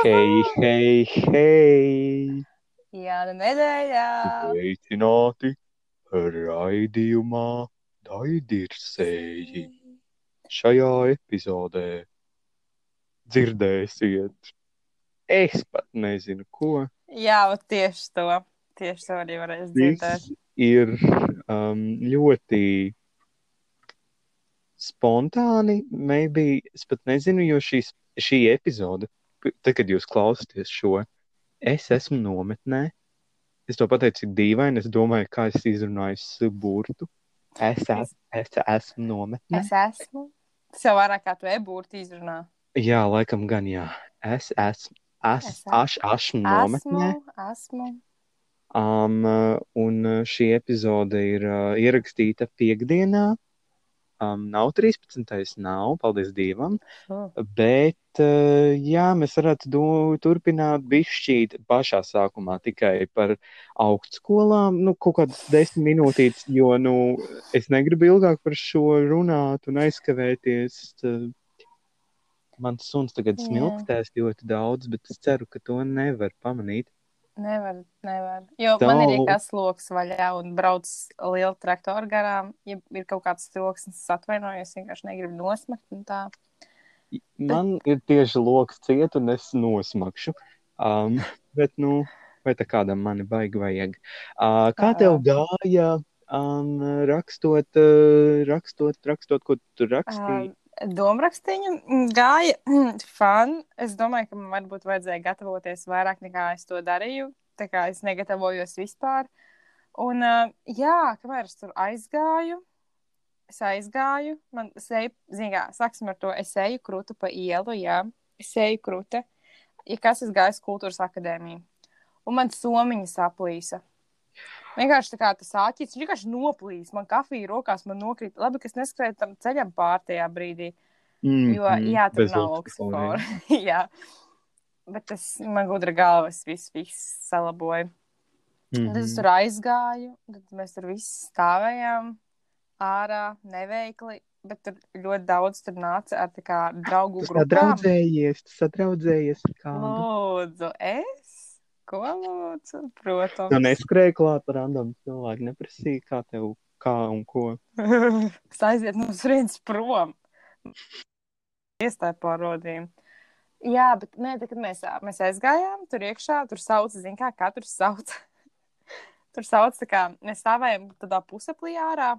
Hei, hei, hei! Jauna nedēļā! Sveicināti raidījumā Daidirsēji. Šajā epizodē dzirdēsiet, es pat nezinu, ko. Jā, tieši to. Tieši to arī varēs dzirdēt. Viss ir um, ļoti spontāni, maybe, es pat nezinu, jo šīs, šī epizode, tad, kad jūs klausāties šo, es esmu nometnē. Es to pateicu tik dīvaini, es domāju, kā es izrunāju burtu. Es, es, es esmu nometnē. Es esmu. Tas jau vairāk kā tu e-būrti izrunā. Jā, laikam gan jā. Es esmu. Es, Es aš, esmu nometnē. Esmu, esmu. Um, un šī epizode ir uh, ierakstīta piekdienā. Um, nav 13. nav, paldies Dievam. Oh. Bet, uh, jā, mēs varētu do, turpināt bišķīt pašā sākumā tikai par augstskolām. Nu, kaut kādas desmit minūtītes, jo, nu, es negribu ilgāk par šo runāt un aizkavēties. Uh, Mans suns tagad smilkstēs ļoti daudz, bet es ceru, ka to nevar pamanīt. Nevar, nevar. Jo Tā- man ir iekas loks vaļā un brauc liela traktora garām. Ja ir kaut kāds troksnis, es atvainojos, vienkārši negribu nosmakt. un Tā. Man ir tieši loks ciet, un es nosmakšu. Um, bet, nu, vai tā kādam mani baigi vajag? Uh, kā tev gāja um, rakstot, uh, rakstot, rakstot, ko tu rakstīji? Um, Domārakstīņa gāja fan. Es domāju, ka man varbūt vajadzēja gatavoties vairāk nekā es to darīju. Tā kā es negatavojos vispār. Un, jā, kamēr es tur aizgāju, es aizgāju. Man seja, zināmā mērā, sāksim ar to, es eju krūtu pa ielu, jā, es eju krūta. Ja kas es gāju uz kultūras akadēmiju, un man somiņa saplīsa. Vienkārši tā kā tas āķis, vienkārši noplīs. Man kafija rokās, man nokrīt. Labi, ka es neskrēju tam ceļam pār tajā brīdī. Mm, Jo, jā, tur nav oksifora. jā. Bet tas man gudra galvas viss, viss salaboja. Mm -hmm. Tad es Mhm. tur aizgāju, tad mēs tur visi stāvējām ārā, neveikli. Bet tur ļoti daudz tur nāca ar kā draugu grupām. sadraudzējies, tu sadraudzējies kādu. Lūdzu, es? Ko lūdzu? Protams. Tu neskrēji klāt ar random cilvēku, neprasīji, kā tev, kā un ko. Es aizietu no turienes prom. Iestāju pārrodījumu. Jā, bet nē, tad, kad mēs, mēs aizgājām tur iekšā, tur sauc, zin kā, katrs sauc. tur sauc, tā kā mēs stāvējām tādā pusaplī ārā.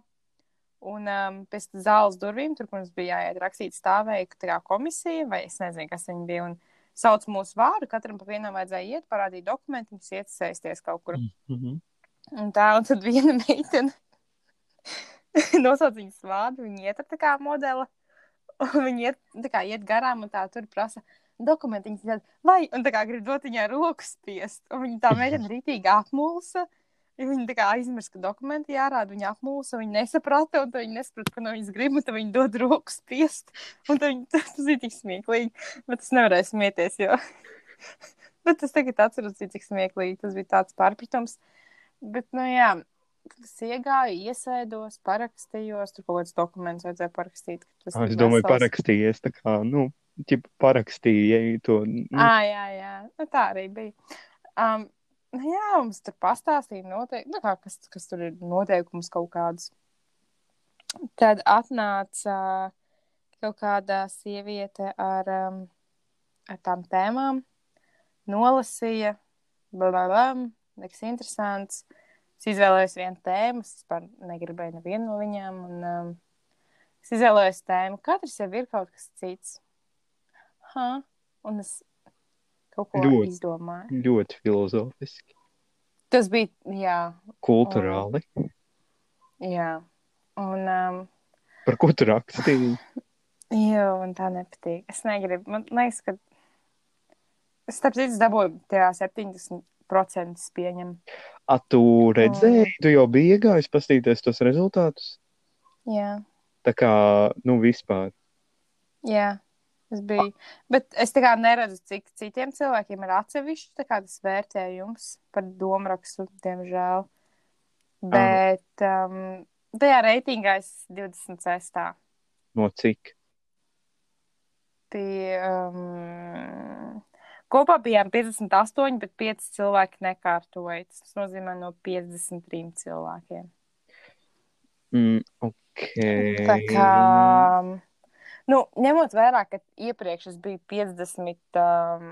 Un um, pēc zāles durvīm, tur, mums bija jāiet rakstīt, stāvēja komisija, vai es nezinu, kas viņi bija. Un sauc mūsu vārdu, katram pa vienam vajadzēja iet, parādīt dokumentus, iesaisties kaut kur. Mm -hmm. Un tā, un tad viena meitene nosauc viņas vārdu, viņa iet ar tā kā modeli, un viņa iet, kā iet garām, un tā tur prasa dokumentiņas, tad, vai, un tā kā grib dot viņai roku spiest, un viņa tā meitene rītīgi apmulsa, ja viņa tā kā aizmirst, ka dokumenti jārāda, viņa apmulsa, viņa nesaprata, un viņa nesaprata, ko no viņas grib, un tad viņa dod roku spiest, un viņa, tas ir tik smieklīgi, bet es nevarēju smieties, jo, bet es tagad atceros, cik smieklīgi, tas bija tāds pārpratums. Bet, nu, jā, tad es iegāju, iesēdos, parakstījos, tur kaut kāds dokuments vajadzēja parakstīt. tas Es ir domāju, vesels. parakstījies tā kā, nu, ķip parakstīja to. Nu, Ah, jā, jā, nu, tā arī bija. Um, nu, jā, mums tur pastāstīja, noteikti, nu, kā, kas, kas tur ir noteikums kaut kāds. Tad atnāca kaut kāda sieviete ar, um, ar tām tēmām, nolasīja, bla, bla, bla, nekas interesants. Es izvēlējos vienu tēmu, es vispār negribēju nevienu no viņām. Un, um, es izvēlējos tēmu, katrs jau ir kaut kas cits. Ha? Un es kaut ko Ļoti. izdomāju. ļoti filozofiski, Tas bija, jā, kultūrāli. jā. Un, um, Par ko tu rakstīji? jā, man tā nepatīk. Es negribu, man liekas, ka es starp citu dabūju tajā 70% pieņem. A, tu redzēji, tu jau biji iegājis paskatīties tos rezultātus? Jā. Tā kā, nu, vispār. Jā, tas bija. Bet es tā kā neredzu, cik citiem cilvēkiem ir atsevišķi tas vērtējums par domārakstu, diemžēl. Bet um, tajā reitingā es 26. No cik? Pie, um, Kopā bijām 58, bet 5 cilvēki nekārtoja. Tas nozīmē no 53 cilvēkiem. Mm, ok. Tā kā, nu, ņemot vērā, ka iepriekš es biju 50, um,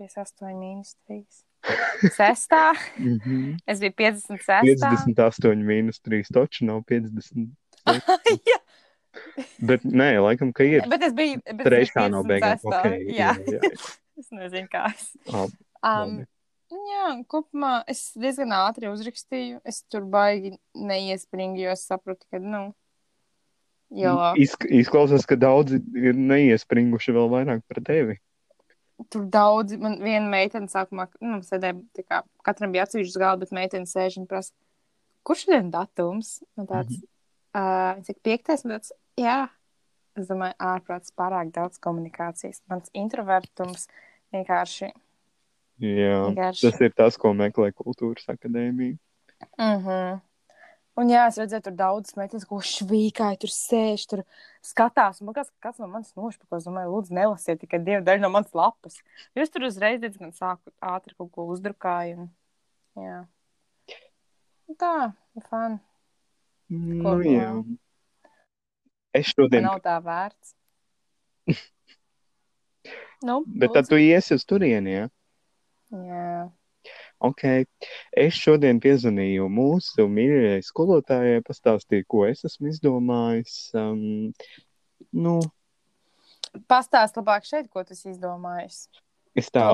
58 mīnus 3. Sestā, Mm -hmm. es biju 56. 58 mīnus 3 taču nav 50. jā, Bet nē, laikam, ka ir. bet es biju. Bet Trešā no beigām. 56. Okay, jā. jā, jā. es nezinu, kā es. Labi, Um, jā, kopumā es diezgan ātri uzrakstīju. Es tur baigi neiespringu, jo es sapratu, ka, nu, jo Izk izklausās, ka daudzi ir neiespringuši vēl vairāk par tevi. tur daudz, man viena meitene sākumā, nu, sēdēja, kā katram bija atsevišķs galds, bet meitene sēž un prasa, kurš šodien datums? Man tāds, mm -hmm. uh, cik piektais, man tāds, jā. Es domāju, ārprāts pārāk daudz komunikācijas. Mans introvertums vienkārši. Jā, vienkārši tas ir tas, ko meklē kultūras akadēmija. Mm -hmm. Un jā, es redzēju, tur daudz meitenes, ko švīkāji, tur sēž, tur skatās. Man liekas, ka kāds no manis nošpako, es domāju, lūdzu, nelasiet tikai divu daļu no manas lapas. Jūs tur uzreiz diezgan sāku ātri kaut ko uzdrukāju. Un, jā. Tā, fun. Nu, jā. Es šodien, nav tā vērts. nu, bet tad tu iesi uz turieni, jā? Jā. Ok, es šodien piezvanīju mūsu mīļākajai skolotājai, pastāstīju, ko es esmu izdomājis. Um, nu, Pastāst labāk šeit, ko tu izdomājis. es tā,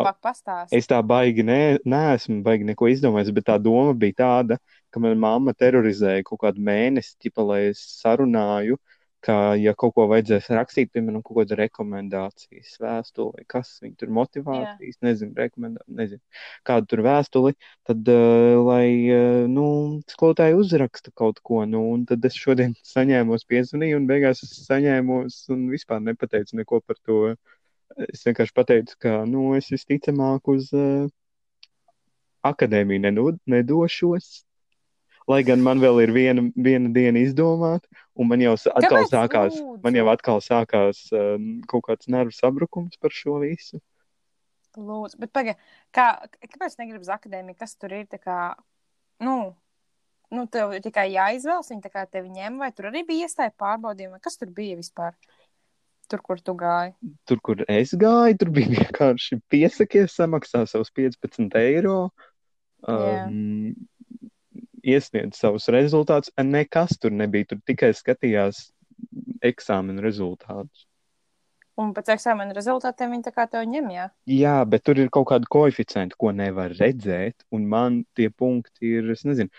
es tā baigi ne, neesmu baigi neko izdomājis, bet tā doma bija tāda, ka manā mamma terorizēja kaut kādu mēnesi, ķipa, lai es sarunāju, ka, ja kaut ko vajadzēs rakstīt, piemēram, kaut kāda rekomendācijas vēstuli, vai kas viņa tur motivācijas, nezinu, rekomendācijas, nezinu, kādu tur vēstuli, tad, uh, lai, uh, nu, skolotāji uzraksta kaut ko, nu, un tad es šodien saņēmos piezvanīju, un beigās es saņēmos un vispār nepateicu neko par to. Es vienkārši pateicu, ka, nu, es visticamāk uz uh, akadēmiju nedošos. Lai gan man vēl ir viena, viena diena izdomāta, un man jau atkal Kāpēc sākās, lūdzu? man jau atkal sākās um, kaut kāds nervu sabrukums par šo visu. Lūdzu, bet pagaidi, kā, kāpēc negribi uz akadēmiju? Kas tur ir? Kā, nu, nu, tev ir tikai jāizvēlas, viņi tā kā tevi ņem, vai tur arī bija iestāja pārbaudījumi, kas tur bija vispār? Tur, kur tu gāji. Tur, kur es gāju, tur bija vienkārši piesakies, samaksā savus 15 eiro. Um, iesniedz savus rezultātus. Nekas tur nebija. Tur tikai skatījās eksāmena rezultātus. Un pēc eksāmena rezultātiem viņi tā kā tev ņem, jā. Jā, bet tur ir kaut kādi koeficienti, ko nevar redzēt. Un man tie punkti ir, es nezinu,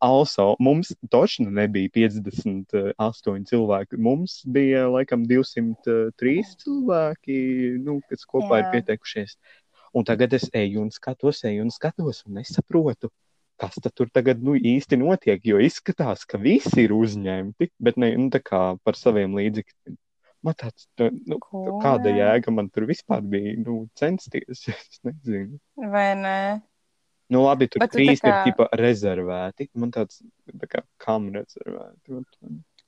also, mums točni nebija 58 cilvēki. Mums bija laikam 203 cilvēki, nu, kas kopā Jā. ir pieteikušies. Un tagad es eju un skatos, eju un skatos, un nesaprotu, kas tur tagad nu, īsti notiek. Jo izskatās, ka visi ir uzņemti, bet ne nu, kā par saviem līdzekļiem. Man tāds, tā, nu, Ko? kāda jēga man tur vispār bija nu, censties? Es nezinu. Vai ne? Nu, labi, tur Bet trīs tā ir kā- tipa rezervēti. Man tāds, tā kā, kam rezervēti?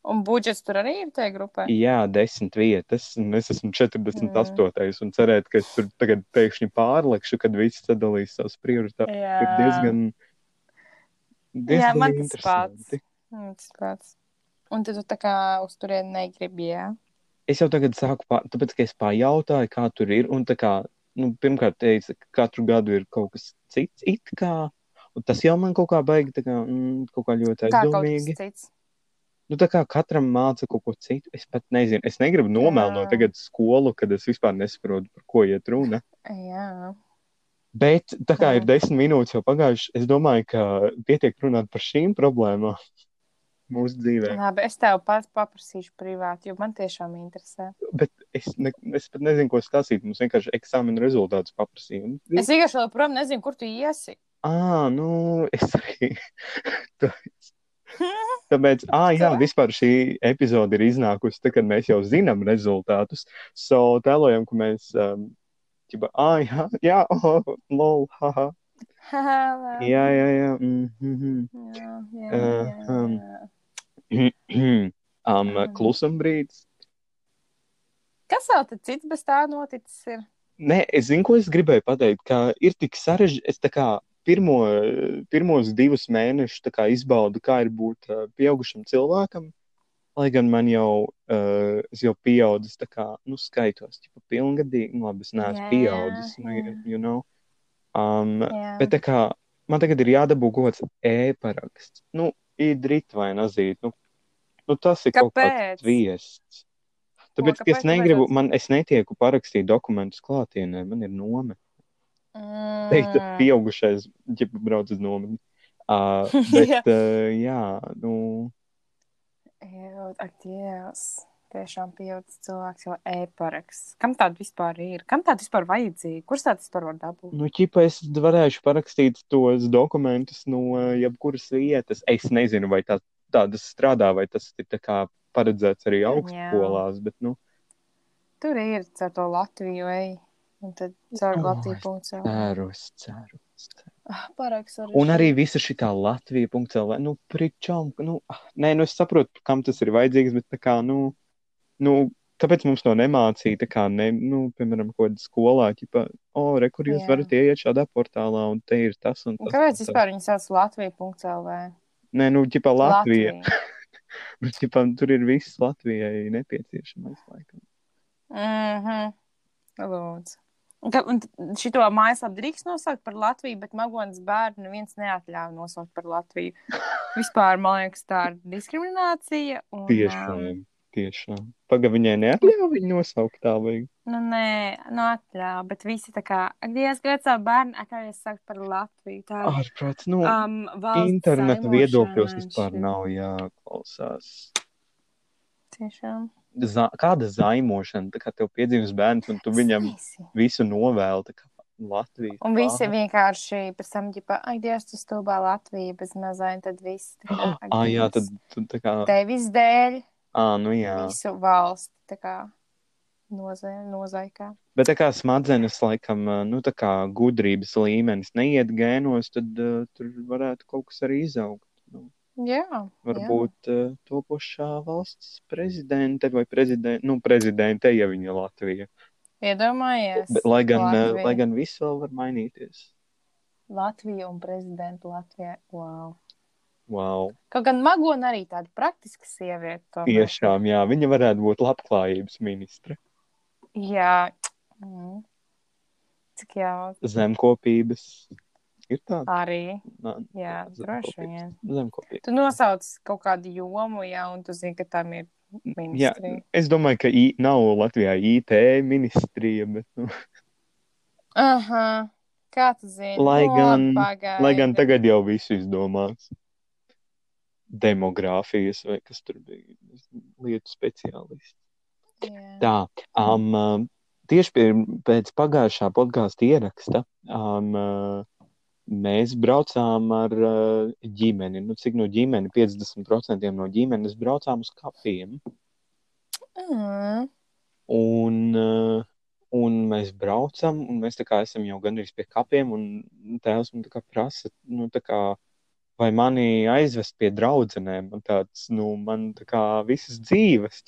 Un budžets tur arī ir tajā grupā. Jā, desmit vietas, un es esmu 48. Mm. un cerēt, ka es tur tagad pēkšņi pārlekšu, kad visi sadalīs savus prioritātes. Ir diezgan, diezgan Jā, man tas pats. Mm, tas pats. Un tad tu tā kā uz turieni negribi, jā. Es jau tagad sāku, pā... tāpēc, ka es pajautāju, kā tur ir, un tā kā, nu, pirmkārt teica, ka katru gadu ir kaut kas cits, it kā, un tas jau man kaut kā baigi, tā kā, mm, kaut kā ļoti Kā kaut aizdomīgi. kas cits. Nu, tā kā katram māca kaut ko citu, es pat nezinu. Es negribu nomelnot tagad skolu, kad es vispār nesaprotu, par ko iet runa. Jā. Bet tā kā ir desmit minūtes jau pagājušas, es domāju, ka pietiek runāt par šīm problēmām mūsu dzīvē. Labi, es tev pats paprasīšu privāti, jo man tiešām interesē. Bet es, ne, es pat nezinu, ko stāstīt. Mums vienkārši eksāmena rezultātus paprasīja. Un- Es vienkārši vēl projām nezinu, kur tu iesi. Ā, nu, es arī. Tāpēc- Tāpēc, ah, jā, vispār šī epizode ir iznākusi, tad, kad mēs jau zinām rezultātus. So, tēlojam, ka mēs, um, jā. Mm -hmm. jā, jā, Uh, um, jā. um, klusam brīdis. Kas vēl tad cits bez tā noticis ir? Nē, es zinu, ko es gribēju pateikt, ka ir tik sarežģīti. Es tā kā pirmo, pirmos divus mēnešus kā izbaudu, kā ir būt uh, pieaugušam cilvēkam. Lai gan man jau, uh, es jau pieaudzis, tā kā, nu, skaitos, tipo, pilngadīgi, nu, labi, es neesmu Jā, pieaudzis, jā, nu, jā. you know. Um, Jā. bet tā kā, man tagad ir jādabū kaut kāds e-paraksts. Nu, īdrit vai nazīt, nu, nu, tas ir kaut Kāpēc? kāds viests. Tāpēc, ka es negribu, vajadzētu- man, es netieku parakstīt dokumentus klātienē, man ir nome. Teikt, Mm. pieaugušais, ja brauc uz nometni. Uh, bet, uh, jā, nu, Jā, ak, Dievs. Tiešām pieaugušs cilvēks jau e-paraksts. Kam tāda vispār ir? Kam tāda vispār vajadzīga? Kurš tāds vispār var dabūt? nu, ķipa, es varēšu parakstīt tos dokumentus no jebkuras vietas. Es nezinu, vai tā, tādas strādā, vai tas ir tā kā paredzēts arī augstskolās, bet, nu, Tur ir caur to Latviju, ej. Un tad caur O, Latviju punktu. ceru, es ceru. es ceru. Paraksts arī. Un arī visa šī tā Latvija.CLV, nu, pričom, nu, ah, nē, nu, es saprotu, kam tas ir vajadzīgs, bet tā kā, nu, nu, kāpēc mums to nemācīja, tā kā, ne, nu, piemēram, kaut kādā skolā, ķipa, o, re, kur jūs Jā. varat ieiet šādā portālā, un te ir tas un Un tas. kāpēc un vispār viņi sauc Latviju.CLV? Nē, nu, ķipa Latvija, bet, ķipa, tur ir viss Latvijai nepieciešamais, laikam. Mhm. Lūdzu. Un ka- Un šito mājaslapu drīkst nosaukt par Latviju, bet magonas bērnu neviens neatļauj nosaukt par Latviju. Vispār, man liekas, tā ir diskriminācija. Un, um, Tiešām, tiešām. Paga viņai neatļauj viņu nosaukt tā, vajag. Nu, nē, nu atļauj, bet visi tā kā, Dievs, gribētu savu bērnu atļaujas saukt par Latviju. Tā ir Ārprāts, nu, um, interneta viedokļos vispār nav jāklausās. Tiešām. Za, kāda zaimošana, tā kā tev piedzimst bērns, un tu viņam visu novēli, Latvijas. Un visi vienkārši pēc tam, ja ak, Dievs, tu stulbā Latvija bez mazai, tad viss. Ah, jā, Dievs, tad, tad tā kā, Tevis dēļ ah, nu jā. visu valsti tā kā nozai, nozaikā. Bet tā kā smadzenes, laikam, nu tā kā gudrības līmenis neiet gēnos, tad uh, tur varētu kaut kas arī izaugt. Jā, varbūt uh, topošā valsts prezidente vai prezidente, nu, prezidente, ja viņa ir Latvija. jā. Iedomājies. Bet, lai, gan, uh, Latvija. lai gan viss vēl var mainīties. Latvija un prezidenta Latvijā. Wow. Wow. Kaut gan Magona arī tāda praktiska sieviete. tomēr. Tiešām, jā, viņa varētu būt labklājības ministre. Jā. Mm. Cik jauki. Zemkopības ir tāda. Arī. Nā, Jā, droši vien. Zemkopība. Tu nosauc kaut kādu jomu, jā, un tu zini, ka tam ir Jā, ministrija. es domāju, ka I, nav Latvijā IT ministrija, bet, nu, Aha. Kā tu zini? Lai gan- pagaidi. lai gan tagad jau viss izdomāts. Demogrāfijas vai kas tur bija, lietu speciālists. Jā. Tā, um, tieši pie, pēc pagājušā podkāstu ieraksta um, mēs braucām ar uh, ģimeni. Nu, cik no ģimenes? 50% no ģimenes braucām uz kapiem. Mm. Un, uh, un mēs braucam, un mēs esam jau gandrīz pie kapiem. Un tēvs man prasa, nu, kā, vai mani aizvest pie draudzenēm. Man tāds, nu, man tā kā visas dzīves.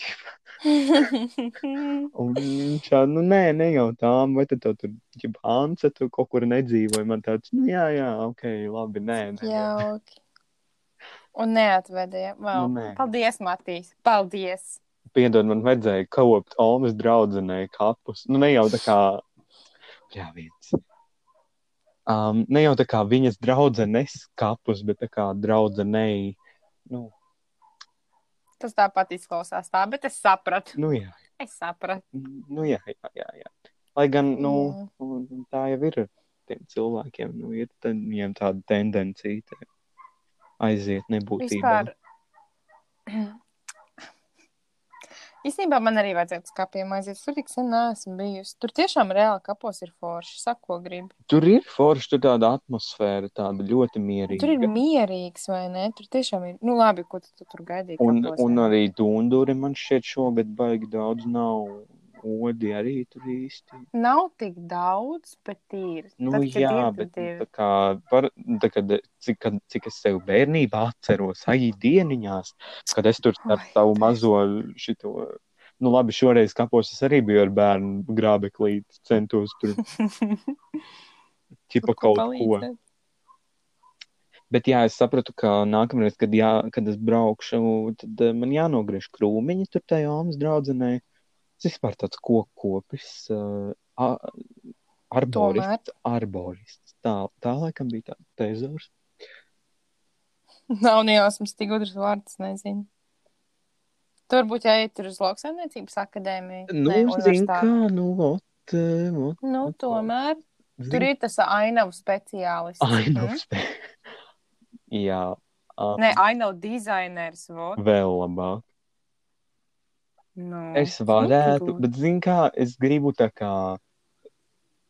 Un viņš tā, nu, nē, ne jau tām, vai tad tev tur, ja Hansa, tu kaut kur nedzīvoji. Man tāds, nu, jā, jā, ok, labi, nē, nē. Jauki. Un neatvedīja. Wow. Nu, nē. Paldies, Matīs. Paldies. Piedod, man vajadzēja kopt Olmas draudzenei kapus. Nu, ne jau tā kā, jā, viens. Um, ne jau tā kā viņas draudzenes kapus, bet tā kā draudzenei, nu, Tas tāpat izklausās tā, bet es sapratu. nu jā, Es sapratu. nu jā, jā, jā, jā. Lai gan, nu, nu, tā jau ir tiem cilvēkiem, nu, ir viņiem tāda tendencija aiziet nebūtībā. Vispār. Īstenībā man arī vajadzētu uz kapiem aiziet. Tur tik sen neesmu bijusi. Tur tiešām reāli kapos ir forši. Sako, ko gribi. Tur ir forši, tur tāda atmosfēra, tāda ļoti mierīga. Tur ir mierīgs, vai ne? Tur tiešām ir. Nu, labi, ko tu, tu tur gaidīji? Un, kapos, un arī dunduri man šķiet šogad baigi daudz nav. Odi arī tur īsti. Nav tik daudz, bet ir. Nu, Tad, jā, ir, bet tad ir. tā kā, par, tā kad, cik, kad, cik es sev bērnībā atceros, ai dieniņās, kad es tur ar savu mazo šito Nu, labi, šoreiz kapos es arī biju ar bērnu grābeklīti, centos tur ķipa Kaut kaut ko. palīdzēt. Bet jā, es sapratu, ka nākamreiz, kad, jā, kad es braukšu, tad uh, man jānogriež krūmiņi tur tajā Omas draudzenē. Vispār tāds kokopis, uh, a- arborists, arborists. Tā, tā laikam bija tā tezors. Nav nejausmas, tik gudrs vārds, nezinu. Tur varbūt jāiet uz lauksaimniecības akadēmiju. Nu, Nē, zin kā, nu, ot, eh, ot, Nu, ot, tomēr. zin Tur ir tas ainavu speciālists. Ai, nu, Mm? spē... Jā, uh, Nē, ainavu dizainers. Vot. vēl labāk. Nu, Es varētu, smuki bet, zin kā, es gribu tā kā,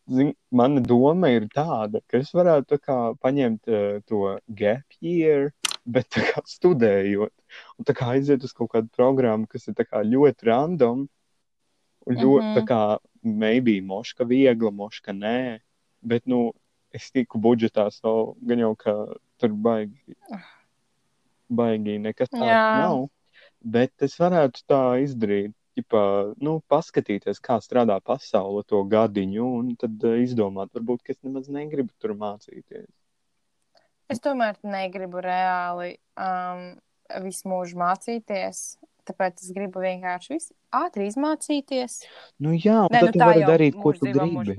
zin, mana doma ir tāda, ka es varētu tā kā paņemt uh, to gap year, bet tā kā studējot, un tā kā aiziet uz kaut kādu programmu, kas ir kā ļoti random, un ļoti, Mhm. tā kā, maybe moška viegla, moška nē, bet, nu, es tiku budžetā, so gan jau, ka tur baigi, baigi nekas tāds nav. Bet es varētu tā izdarīt, ģipā, nu, paskatīties, kā strādā pasaule to gadiņu, un tad uh, izdomāt, varbūt, ka es nemaz negribu tur mācīties. Es tomēr negribu reāli um, visu mūžu mācīties. Tāpēc es gribu vienkārši visu ātri izmācīties. Nu, jā, Nē, nu tā jau darīt, ko tu gribi.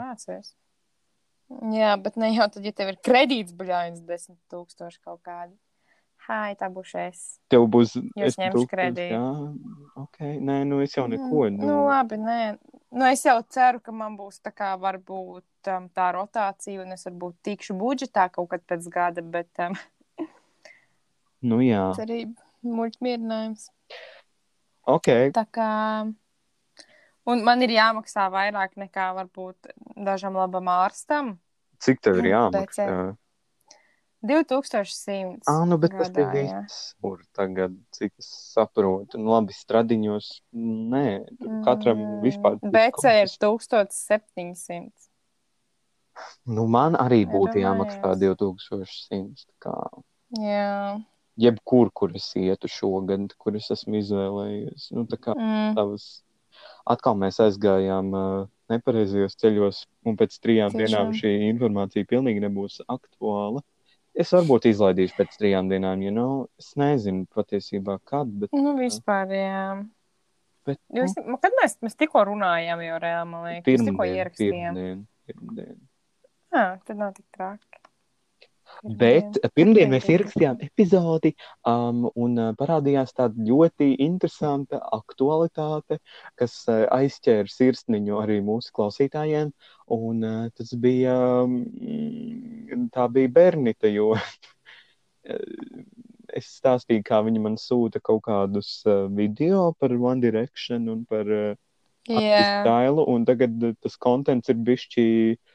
Jā, bet ne jau tad, ja tev ir kredīts buļļājums, desmit tūkstoši kaut kādi. Hai, tā būšu es. Tev būs. Es ņemšu kredītu. Jā, ok. Nē, nu, es jau neko. Nu, Nu, labi, nē. Nu, es jau ceru, ka man būs tā kā varbūt um, tā rotācija, un es varbūt tikšu budžetā kaut kad pēc gada, bet um, nu jā, cerība, muļķi mierinājums. ok. Tā kā. Un man ir jāmaksā vairāk nekā varbūt dažam labam ārstam. Cik tev ir jāmaksā? pēc- 2100. Ah, nu, bet tas gadā, ir jā. visur tagad, cik es saprotu. Nu, labi, stradiņos, nē, tur katram vispār. cits BC ir kaut kas. 1700. Nu, man arī būtu jāmaksā 2100. tā Kā, Jā. jebkur, kur es ietu šogad, kur es esmu izvēlējies. Nu, tā kā Mm. tavas. Atkal mēs aizgājām uh, nepareizajos ceļos, un pēc trijām Tiešām. dienām šī informācija pilnīgi nebūs aktuāla. Es varbūt izlaidīšu pēc trijām dienām, ja nav. Es nezinu patiesībā, kad, bet. Nu, vispār, jā. bet Jūs, nu, kad mēs, mēs tikko runājām, jau reāli, man liekas, mēs tikko pirmdien, ierakstījām. pirmdien, pirmdien. Jā, tad nav tik traki. Bet pirmdien mēs Pirmdien. ierakstījām epizodi, um, un uh, parādījās tāda ļoti interesanta aktualitāte, kas uh, aizķēra sirsniņu arī mūsu klausītājiem. Un, uh, tas bija, um, tā bija Bernita, jo uh, es stāstīju, kā viņa man sūta kaut kādus uh, video par One Direction un par uh, Jā, stailu, un tagad uh, tas kontents ir bišķi uh,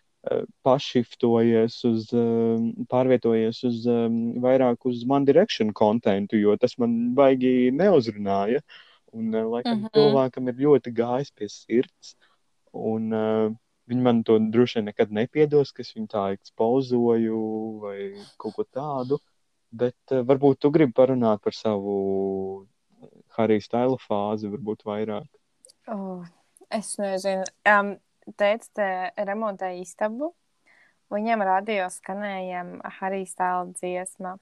pašiftojies uz, um, pārvietojies uz um, vairāk uz One Direction kontentu, jo tas man baigi neuzrunāja. Un, laikam, mm. -hmm. cilvēkam ir ļoti gājis pie sirds, un uh, viņi man to droši vien nekad nepiedos, ka es viņu tā ekspozoju vai kaut ko tādu. Bet uh, varbūt tu gribi parunāt par savu Harija Staila fāzi, varbūt vairāk. oh, es nezinu. Um, Teica, te remontēja istabu. Viņam radio skanēja Harijs Tāla dziesma.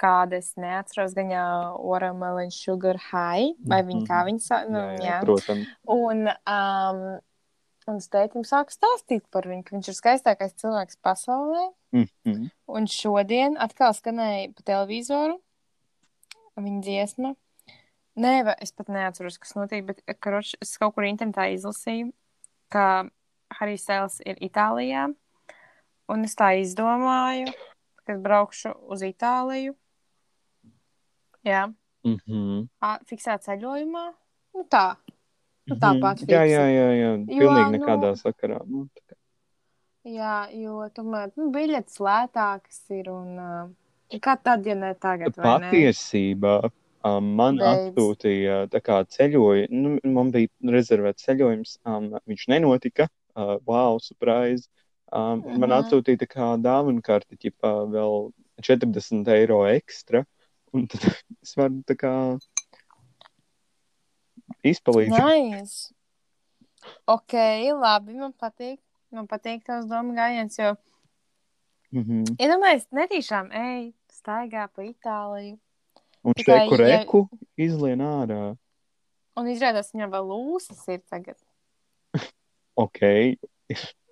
Kāda es neatceros, gan jau Watermelon Sugar High, vai viņa kā viņa sa... nu, jā, jā, jā. protams. Un, um, un es teicu, sāku stāstīt par viņu, ka viņš ir skaistākais cilvēks pasaulē. Mm -hmm. Un šodien atkal skanēja pa televizoru viņa dziesma. Nē, es pat neatceros, kas notiek, bet karoč, es kaut kur internetā izlasīju, ka Harijs Sēls ir Itālijā. Un es tā izdomāju, ka es braukšu uz Itāliju. Jā, Mm -hmm. ā, fiksēt ceļojumā. Nu tā, nu tāpat. Jā, jā, jā, jā. Jo, pilnīgi nu- nekādā sakarā. Nu, tā Jā, jo tomēr nu, biļetes lētākas ir. Un, uh, kā tad, ja ne tagad? Patiesībā um, man Beidz. atsūtīja kā ceļojumu, nu, man bija rezervēts ceļojums, um, viņš nenotika. Uh, wow, surprise! Um, mm -hmm. Man Mhm. atsūtīja kā dāvana karte, ķipā vēl 40 eiro ekstra. Un tad es varu tā kā Izpalīdzi. Nice. Ok, labi, man patīk. Man patīk tavs domu gājiens, jo, Mhm. iedomājies, netīšām ej, staigā pa Itāliju. Un šeit, kur ja- reku izlien ārā. Un izrādās, viņam vēl lūsas ir tagad. Ok,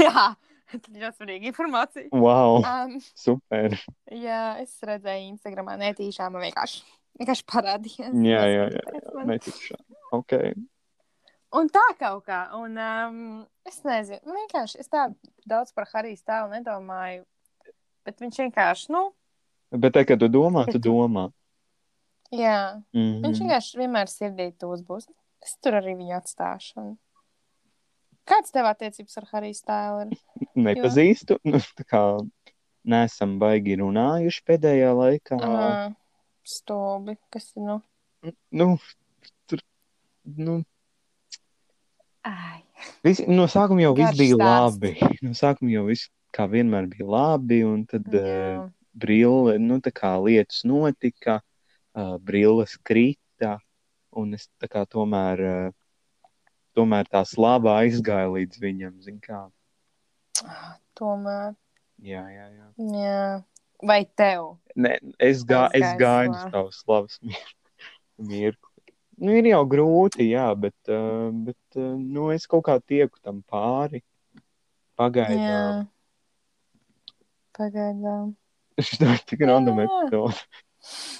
Jā, tas ir ļoti svarīga informācija. wow, Um, super. jā, es redzēju Instagramā netīšām, vienkārši, vienkārši parādījās. Jā, jā, jā, jā netikšā. Ok, Un tā kaut kā, un um, es nezinu, vienkārši es tā daudz par Harijas tēlu nedomāju, bet viņš vienkārši, nu, bet te, kad tu domā, tu domā. jā, Mhm. viņš vienkārši vienmēr sirdī tos būs. Es tur arī viņu atstāšu. Un... Kāds tev attiecības ar Harijas tēlu ir? Nepazīstu, nu, tā kā nesam baigi runājuši pēdējā laikā. Uh, stobi, kas ir, nu, Nu, tur, nu, ai. Visi, no sākuma jau viss bija labi. No sākuma jau viss, kā vienmēr, bija labi. Un tad uh, Jā, brīle, nu, tā kā lietas notika, uh, brilles krita. Un es tā kā tomēr, uh, tomēr tā slāpā aizgāja līdz viņam. zini Kā. tomēr, Jā, jā, jā. jā. Vai tev? Ne, es, gā, es gāju uz tavu slavas mir- mirkli. Nu, ir jau grūti, jā, bet, uh, bet uh, nu, es kaut kā tieku tam pāri. Pagaidām. Jā. Pagaidām. Tā ir tik random Jā. epizode.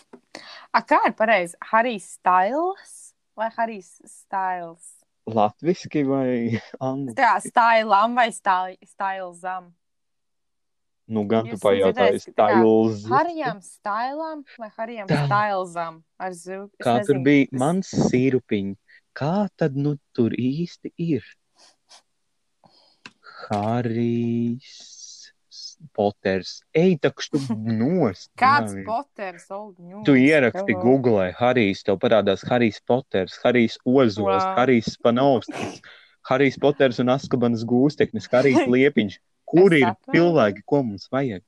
A, kā ir pareizi? Harijs Styles vai Harijs Styles? Latviski vai angļu? Tā, Stylam vai Stylesam? Nu, gan tu Jūs pajautāji, tā kā stils. Harijam Stylam vai Harijam Tā. Stylesam? Ar es Kā tur nezinu. bija Es- mans sīrupiņš? Kā tad nu tur īsti ir? Harijs Poters. Ej, takš tu nost. Kāds Potters, Old News? Tu ieraksti Hello. Google, Harijs, tev parādās Harijs Poters, Harijs Ozols, Wow. Harijs Spanovskis, Harijs Poters un Askabanas gūsteknis, Harijs Liepiņš. Kur ir saprotu. cilvēki, ko mums vajag?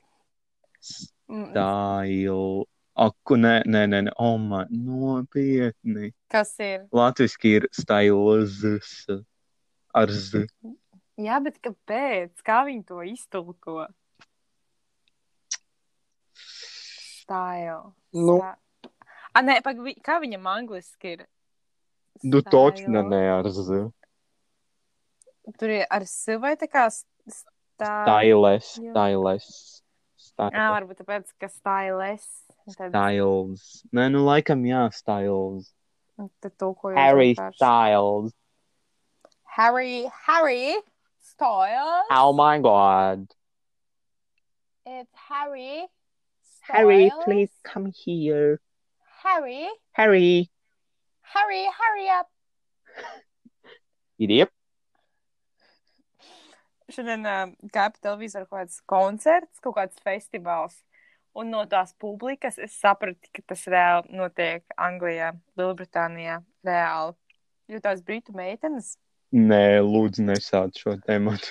Mm, Style. Aku, nē, nē, nē, nē. oh, man, nopietni. Kas ir? Latvijasiski ir styles ar z. Jā, bet kāpēc? Kā viņi to iztulko? Style. Nu. A, nē, pag, kā viņam angliski ir? Style. Nu, točno ne ar z. Tur ir ar s vai tā kā style. Styles, styles. styles. Jā, varbūt tāpēc, ka styles. Tad... Styles. Nē, nu laikam jā, styles. Tad tulkojot. Harry vienkārši. styles. Harry, Harry styles. Oh my god. It's Harry Harry, please come here. Harry, Harry. Harry, hurry up. Yep. Šodien uh, gāja pa televizoru kaut kāds koncerts, kaut kāds festivāls. Un no tās publikas es sapratu, ka tas reāli notiek Anglijā, Lielbritānijā. Reāli. Jo tās britu meitenes, Nē, lūdzu, nesāc šo tēmu.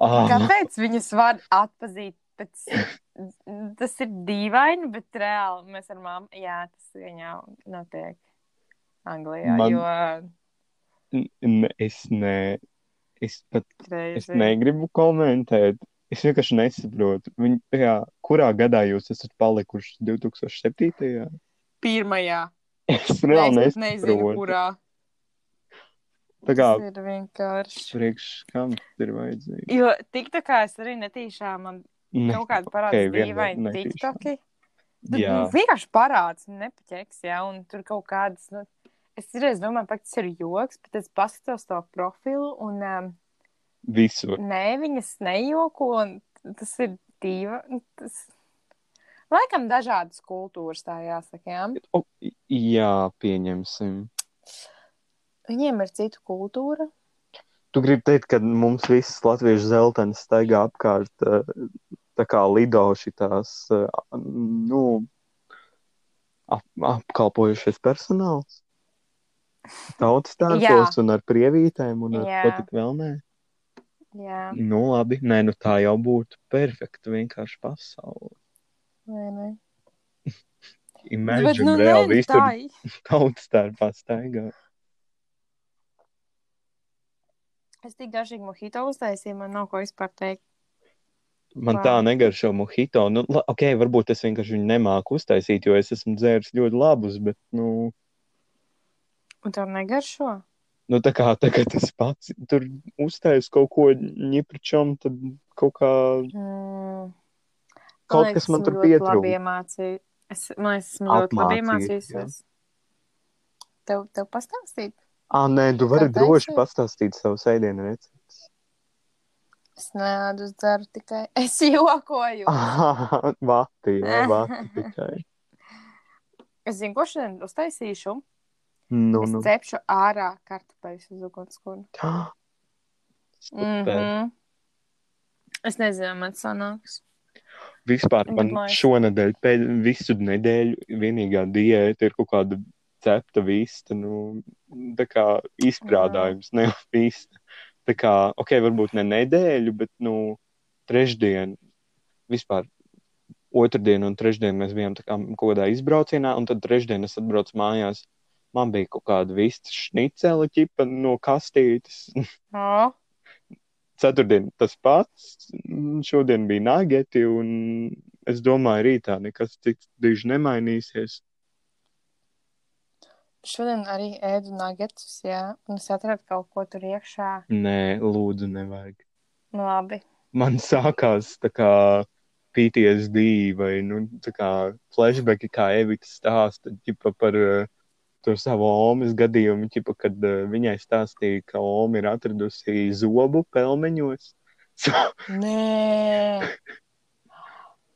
Ah, kāpēc viņas var atpazīt? Pēc... Tas ir dīvaini, bet reāli mēs ar mammu, jā, tas viņā notiek Anglijā. Man- Jo n- es ne. Es pat es crazy. negribu komentēt. Es vienkārši nesaprotu. Viņi, tajā, kurā gadā jūs esat palikuši? 2007. Pirmajā. Es reāli es nezinu, kurā. Tā kā Tas ir vienkārši. priekš kam tas ir vajadzīgi? Jo TikTokā es arī netīšām man Ne, kaut kāda ok, parādās vienmēr dīvaini netīšām. TikToki. Tad Jā, nu, vienkārši parāds, nepaķeks, jā, un tur kaut kādas, nu, es reiz domāju, ka tas ir joks, bet es paskatos to profilu, un um, visur. nē, viņas nejoko, un tas ir divi. Tas... Laikam dažādas kultūras tā jāsaka, jā. O, jā, pieņemsim. Viņiem ir cita kultūra. Tu gribi teikt, ka mums visas latviešu zeltainas staigā apkārt, eh, tā kā lido šitās, eh, nu, ap, apkalpojušies personāls? Tautas tērpos un ar prievītēm un ar ko tik vēl nē? Jā, Nu, labi, nē, nu tā jau būtu perfekta vienkārši pasaule. vai ne? Imagine, nu, nu, reāli nē, tā ir. tautas starpā staigā. Es tik garšīgi mojito uztaisīju, man nav ko vispār teikt. Man Vau. tā negaršo mojito. Nu, la- ok, varbūt es vienkārši viņu nemāku uztaisīt, jo es esmu dzēris ļoti labus, bet, nu, Un tev negaršo? nu tā kā tagad es pats tur uztaisu kaut ko ņipričam, tad kaut kā, Mm. kaut liekas, kas man tur iemācīju- Es, man liekas, esmu ļoti labi iemācījusies. Tev, tev pastāstīt? Ā, nē, tu vari Kā droši pastāstīt savu sēdienu recepti. Es neēdu, dzeru tikai. Es jokoju. Ah, vati, vati tikai. Es zinu, ko šodien uztaisīšu. Nu, Es nu. cepšu ārā kartupeļus uz ugunskura. Mm -hmm. Es nezinu, man sanāks. Vispār man liekas- šonadēļ, pēd, visu nedēļu, vienīgā diēta ir kaut kāda cepta vista, nu, tā kā izstrādājums, ne vista. Tā kā, ok, varbūt ne nedēļu, bet, nu, trešdien, vispār otrdien un trešdien mēs bijām kā kaut kādā izbraucienā, un tad trešdien es atbraucu mājās. Man bija kaut kāda vista šnicela ķipa no kastītes. Oh, Ceturtdien tas pats, šodien bija nageti, un es domāju, rītā nekas cits diži nemainīsies. Šodien arī ēdu nagetus, jā. Un es atradu kaut ko tur iekšā. Nē, lūdzu, nevajag. Nu, labi. Man sākās tā kā PTSD vai, nu, tā kā flashbacki, kā Evita stāsta, ķipa par uh, to savu omas gadījumu, ķipa, kad uh, viņai stāstīja, ka oma ir atradusi zobu pelmeņos. Nē,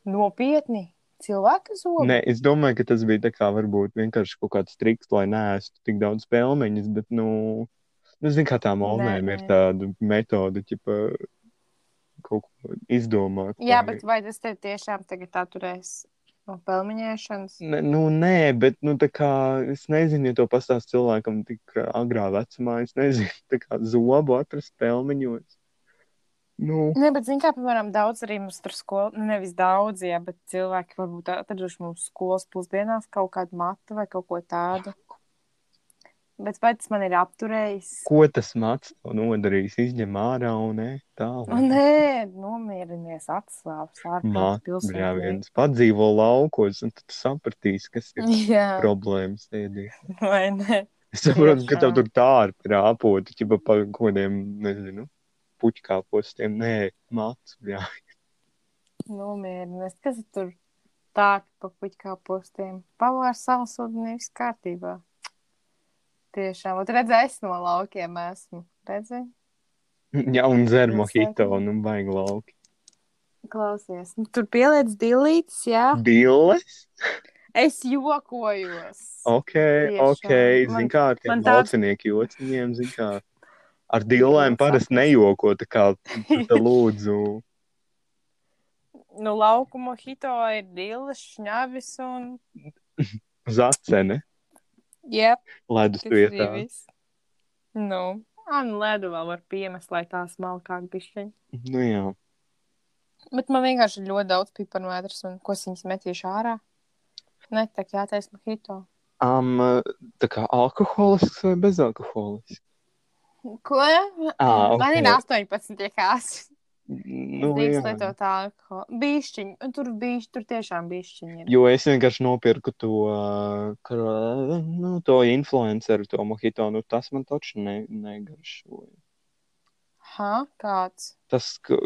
nopietni. Cilvēka zobi. Nē, es domāju, ka tas bija tā kā varbūt vienkārši kaut kāds triks, lai neēstu tik daudz pelmeņus, bet, nu, nu zinu, kā tām olmēm ir tāda metode, ķipa, kaut ko izdomāt. Jā, vai- bet vai tas tev tiešām tagad atturēs no pelmeņēšanas? Ne, nu, nē, bet, nu, tā kā, es nezinu, ja to pastāst cilvēkam tik agrā vecumā, es nezinu, kā zobu atrast pelmeņos. Nu, Nē, bet, zināmā mērā, piemēram, daudz arī mums tur skolā, nu, nevis daudz, jā, bet cilvēki varbūt atraduši mums skolas pusdienās kaut kādu matu vai kaut ko tādu. Bet vai tas man ir apturējis? ko tas mats nodarīs? Izņem ārā un ne, tā. Nu, nē, nomierinies, atslābs ārpus Jā, viens padzīvo laukos, un tad tu sapratīsi, kas ir Jā, problēmas tēdī. vai ne? Es saprotu, ka tev tur tā ir rāpota, ķipa par kaut kādiem, nezinu, puķkāpostiem. Nē, jā. Nomierinies. Kas tur tā, pa puķkā postiem? Pavārs salsūdni viss kārtībā. Tiešām, ot redzēji, es no laukiem esmu. Redzi? Jā, un dzer sēkli. nu, baigi lauki. Klausies, nu, tur pieliec dilītes, jā. Dilles? Es jokojos. Ok, Tiešām. ok, zin kā, ar tiem man tāds- laucinieki jociņiem, zin kā. Ar Grūti parasti nejoko, tā kā te lūdzu. Nu, lauku mojito ir dilis, šņavis un... Zacene, Jep, ledus vietā. Nu, ā, nu, ledu vēl var piemest, lai tā smalkāk bišķiņ. Nu jā. Bet man vienkārši ir ļoti daudz piparu mēdras un ko es viņas metīšu ārā. Ne, tā kā jātais mojito. Um, tā kā alkoholisks vai bezalkoholisks? Ko? Ā, Man ir ok. 18 kās. Nu, Drīkst lietot alkoholu. Bišķiņ, un tur bišķiņ, tur tiešām bišķiņ ir. Jo es vienkārši nopirku to, uh, nu, to influenceru, to mojito, nu tas man taču ne, negaršoja. Ha, kāds? Tas ka-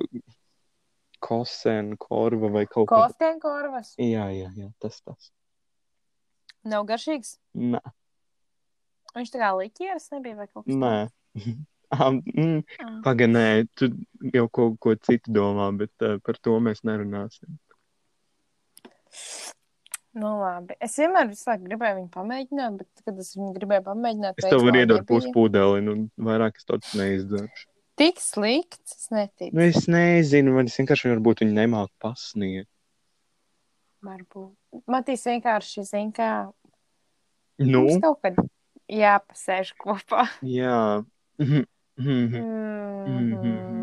kosen, korva vai kaut kā. Kostenkorvas? Jā, jā, jā, tas tas. Nav garšīgs. Nē, Viņš tā kā liķieris nebija vai kaut kas nē. Am, mm, tāds. Pagaid, nē, tu jau kaut ko citu domā, bet uh, par to mēs nerunāsim. Nu, labi. Es vienmēr gribēju viņu pamēģināt, bet, kad es viņu gribēju pamēģināt, Es tev varu iedot puspūdeli, nu vairāk es to neizdarīšu. Tik slikts, es neticu. Nu, es nezinu, man vienkārši varbūt viņu nemāku pasniegt. Varbūt. Matīs vienkārši zina, kā Nu, mums kaut kad jāpasēž kopā. jā. Mhm, mhm. -hmm.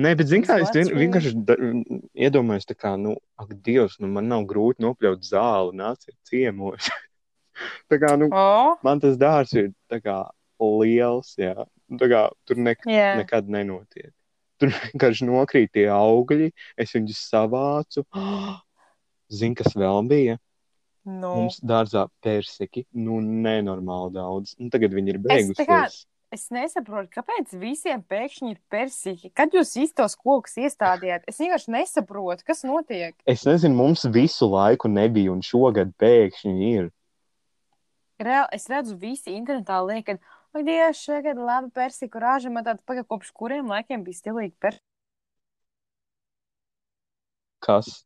Nē, bet zini, kā es vien, vienkārši da, iedomājos, tā kā, nu, ak, Dievs, nu, man nav grūti nopļaut zāli, nāciet ciemos. tā kā, nu, O, man tas dārsts ir tā kā liels, jā. Nu, Tā kā tur ne, jā. nekad nenotiek. Tur vienkārši nokrīt tie augļi, es viņus savācu. Zini, kas vēl bija? Nu, Mums dārzā persiki, nu, nenormāli daudz. Nu, tagad viņi ir Es tā kā- es nesaprotu, kāpēc visiem pēkšņi ir persīgi. Kad jūs īstos kokus iestādījāt, es vienkārši nesaprotu, kas notiek. Es nezinu, mums visu laiku nebija, un šogad pēkšņi ir. Reāli, es redzu, visi internetā liek, ka, oi, Dievs, šogad laba persika rāža, man tāds pagaid, kopš kuriem laikiem bija stilīgi persika. Kas?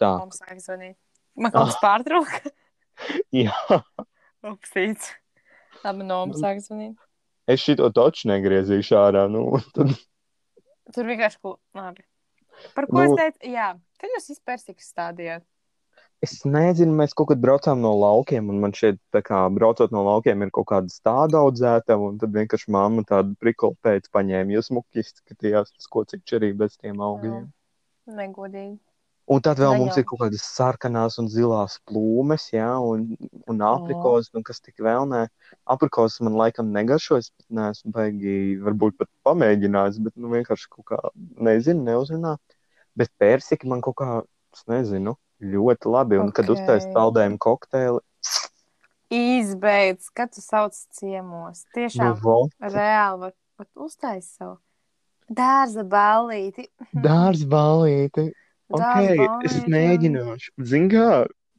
Tā, Mums sāk zvanīt. Man kaut kas pārtrauka. jā, Upsīts. Labi, no mums sāk zvanīt. es šito taču negriezīšu ārā. Nu, tad, Tur vienkārši, ko, labi. Par ko Nu- es teicu? Jā, kad jūs izpersikas stādījāt? es nezinu, mēs kaut kad braucām no laukiem, un man šeit, tā kā braucot no laukiem, ir kaut kāda stāda audzēta, un tad vienkārši mamma tādu prikolu pēc paņēma, jo smuki izskatījās tas kociks arī bez tiem augļiem. Negodīgi. Un tad vēl Ne mums jau. ir kaut kādas sarkanās un zilās plūmes, jā, un, un aprikos, un kas tik vēl nē. Aprikos man laikam negaršojas, bet neesmu baigi, varbūt pat pamēģinājis, bet nu vienkārši kaut kā, nezinu, neuzrunā. Bet persiki man kaut kā, es nezinu, ļoti labi, un kad Ok. uztais saldējumu kokteili, Izbeidz, kad tu sauc ciemos. nu, Tiešām vo, reāli var, var uztaisīt savu dārza ballīti. dārz balīti. Ok, es mēģināšu. Zin kā,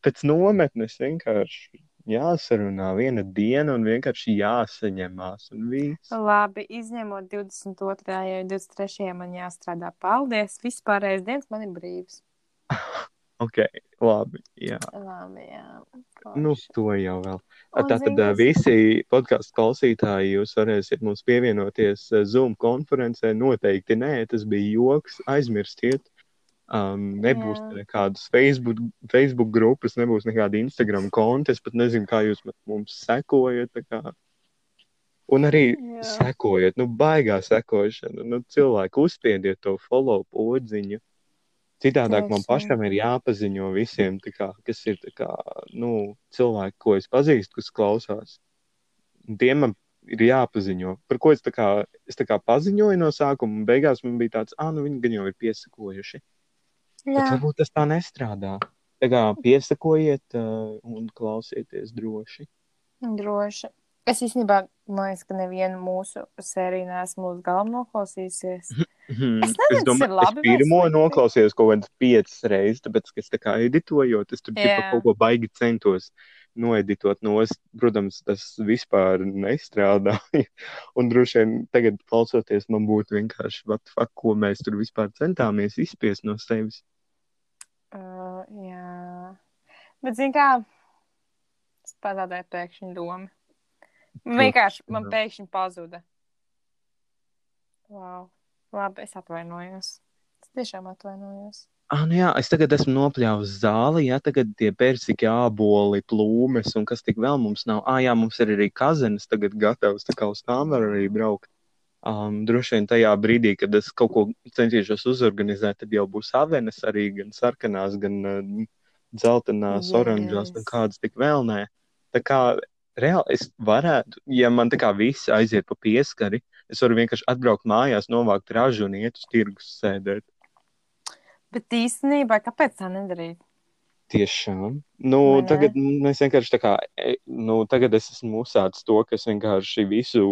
pēc nometnes vienkārši jāsarunā viena diena un vienkārši jāsaņemās un viss. Labi, izņemot 22. jau 23. man jāstrādā. Paldies! Vispārējais dienas man ir brīvs. Ok, labi, jā. Labi, jā. Nu, Forši. to jau vēl. Un Tātad zini, ā, kas- visi podkāstu klausītāji, jūs varēsiet mums pievienoties Zoom konferencē. Noteikti nē, tas bija joks. Aizmirstiet. Um, nebūs nekādas Facebook, Facebook grupas, nebūs nekāda Instagram konta. Es pat nezinu, kā jūs mums sekojat. Un arī Jā. sekojiet, nu, baigā sekošana. Nu, cilvēki uzspiediet to follow podziņu. Citādāk man Tieši. pašam ir jāpaziņo visiem, kā, kas ir kā, nu, cilvēki, ko es pazīstu, kas klausās. Tiem man ir jāpaziņo. Par ko es tā kā, es tā kā paziņoju no sākuma, un beigās man bija tāds, ah, nu viņi gan jau ir piesakojuši. Bet varbūt tas tā nestrādā. Tā kā piesakojiet uh, un klausieties droši. Droši. Es īstenībā, liekas, ka nevienu mūsu sēriju neesmu līdz galam noklausījusies. Hmm. Es nezinu, tas ir labi es pirmo noklausījos kaut kādas piecas reizes, tāpēc, ka es tā kā editojot, es tur tipa Jā. kaut ko baigi centos noeditot no, protams, tas vispār nestrādāja. Un droši vien tagad klausoties, man būtu vienkārši, what fuck, ko mēs tur vispār centāmies izspiest no sevis. Uh, jā. Bet, zini, kā es pazaudēju pēkšņi domu. Vienkārši man Jā. pēkšņi pazuda. Wow. Labi, es atvainojos. Es tiešām atvainojos. Ah, nu jā, es tagad esmu nopļāvis zāli, jā, tagad tie persiki, āboli, plūmes un kas tik vēl mums nav. Ah, jā, mums ir arī kazenes tagad gatavs, tā kā uz tām var arī braukt. Um, droši vien tajā brīdī, kad es kaut ko centīšos uzorganizēt, tad jau būs avenes arī gan sarkanās, gan uh, dzeltenās, Yes. oranžās, un kādas tik vēl nē. Tā kā reāli es varētu, ja man tā kā viss aiziet pa pieskari, es varu vienkārši atbraukt mājās, novākt ražu un iet uz tirgus sēdēt. Bet īstenībā, kāpēc tā nedarīt? Tiešām. Nu, ne? tagad mēs vienkārši tā kā, e, nu, tagad es esmu uzsācis to, ka es vienkārši visu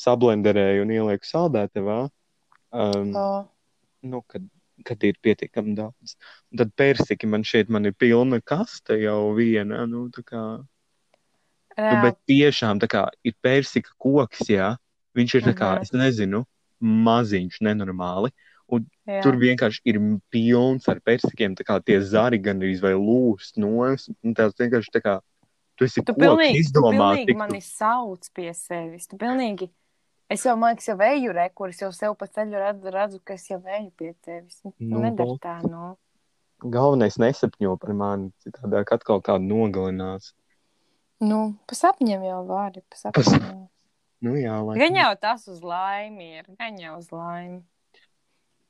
sablenderēju un ielieku saldētavā. Um, O, nu, kad, kad ir pietiekami daudz. Un tad persiki man šeit man ir pilna kaste jau viena. Nu, kā, nu, bet tiešām kā ir persika koks, jā. Viņš ir kā, Mhm. es nezinu, maziņš, nenormāli. jā. Tur vienkārši ir pilns ar persikiem, tā kā tie zari gandrīz vai lūst nos. un Tās vienkārši tā kā, tu esi Tu koks pilnīgi, tu izdomāt. pilnīgi mani sauc pie sevis. Tu pilnīgi. Es jau, man liekas, jau eju rekur, es jau sev pa ceļu redzu, redzu ka es jau eju pie tevis. Nu, Nu, Nedara tā, nu. Galvenais nesapņo par mani, citādāk atkal kādu nogalinās. Nu, pa sapņiem jau vari, pa Pa sapņiem. Nu, jā, laikam. Gan jau tas uz laimi ir. Gan jau uz laimi.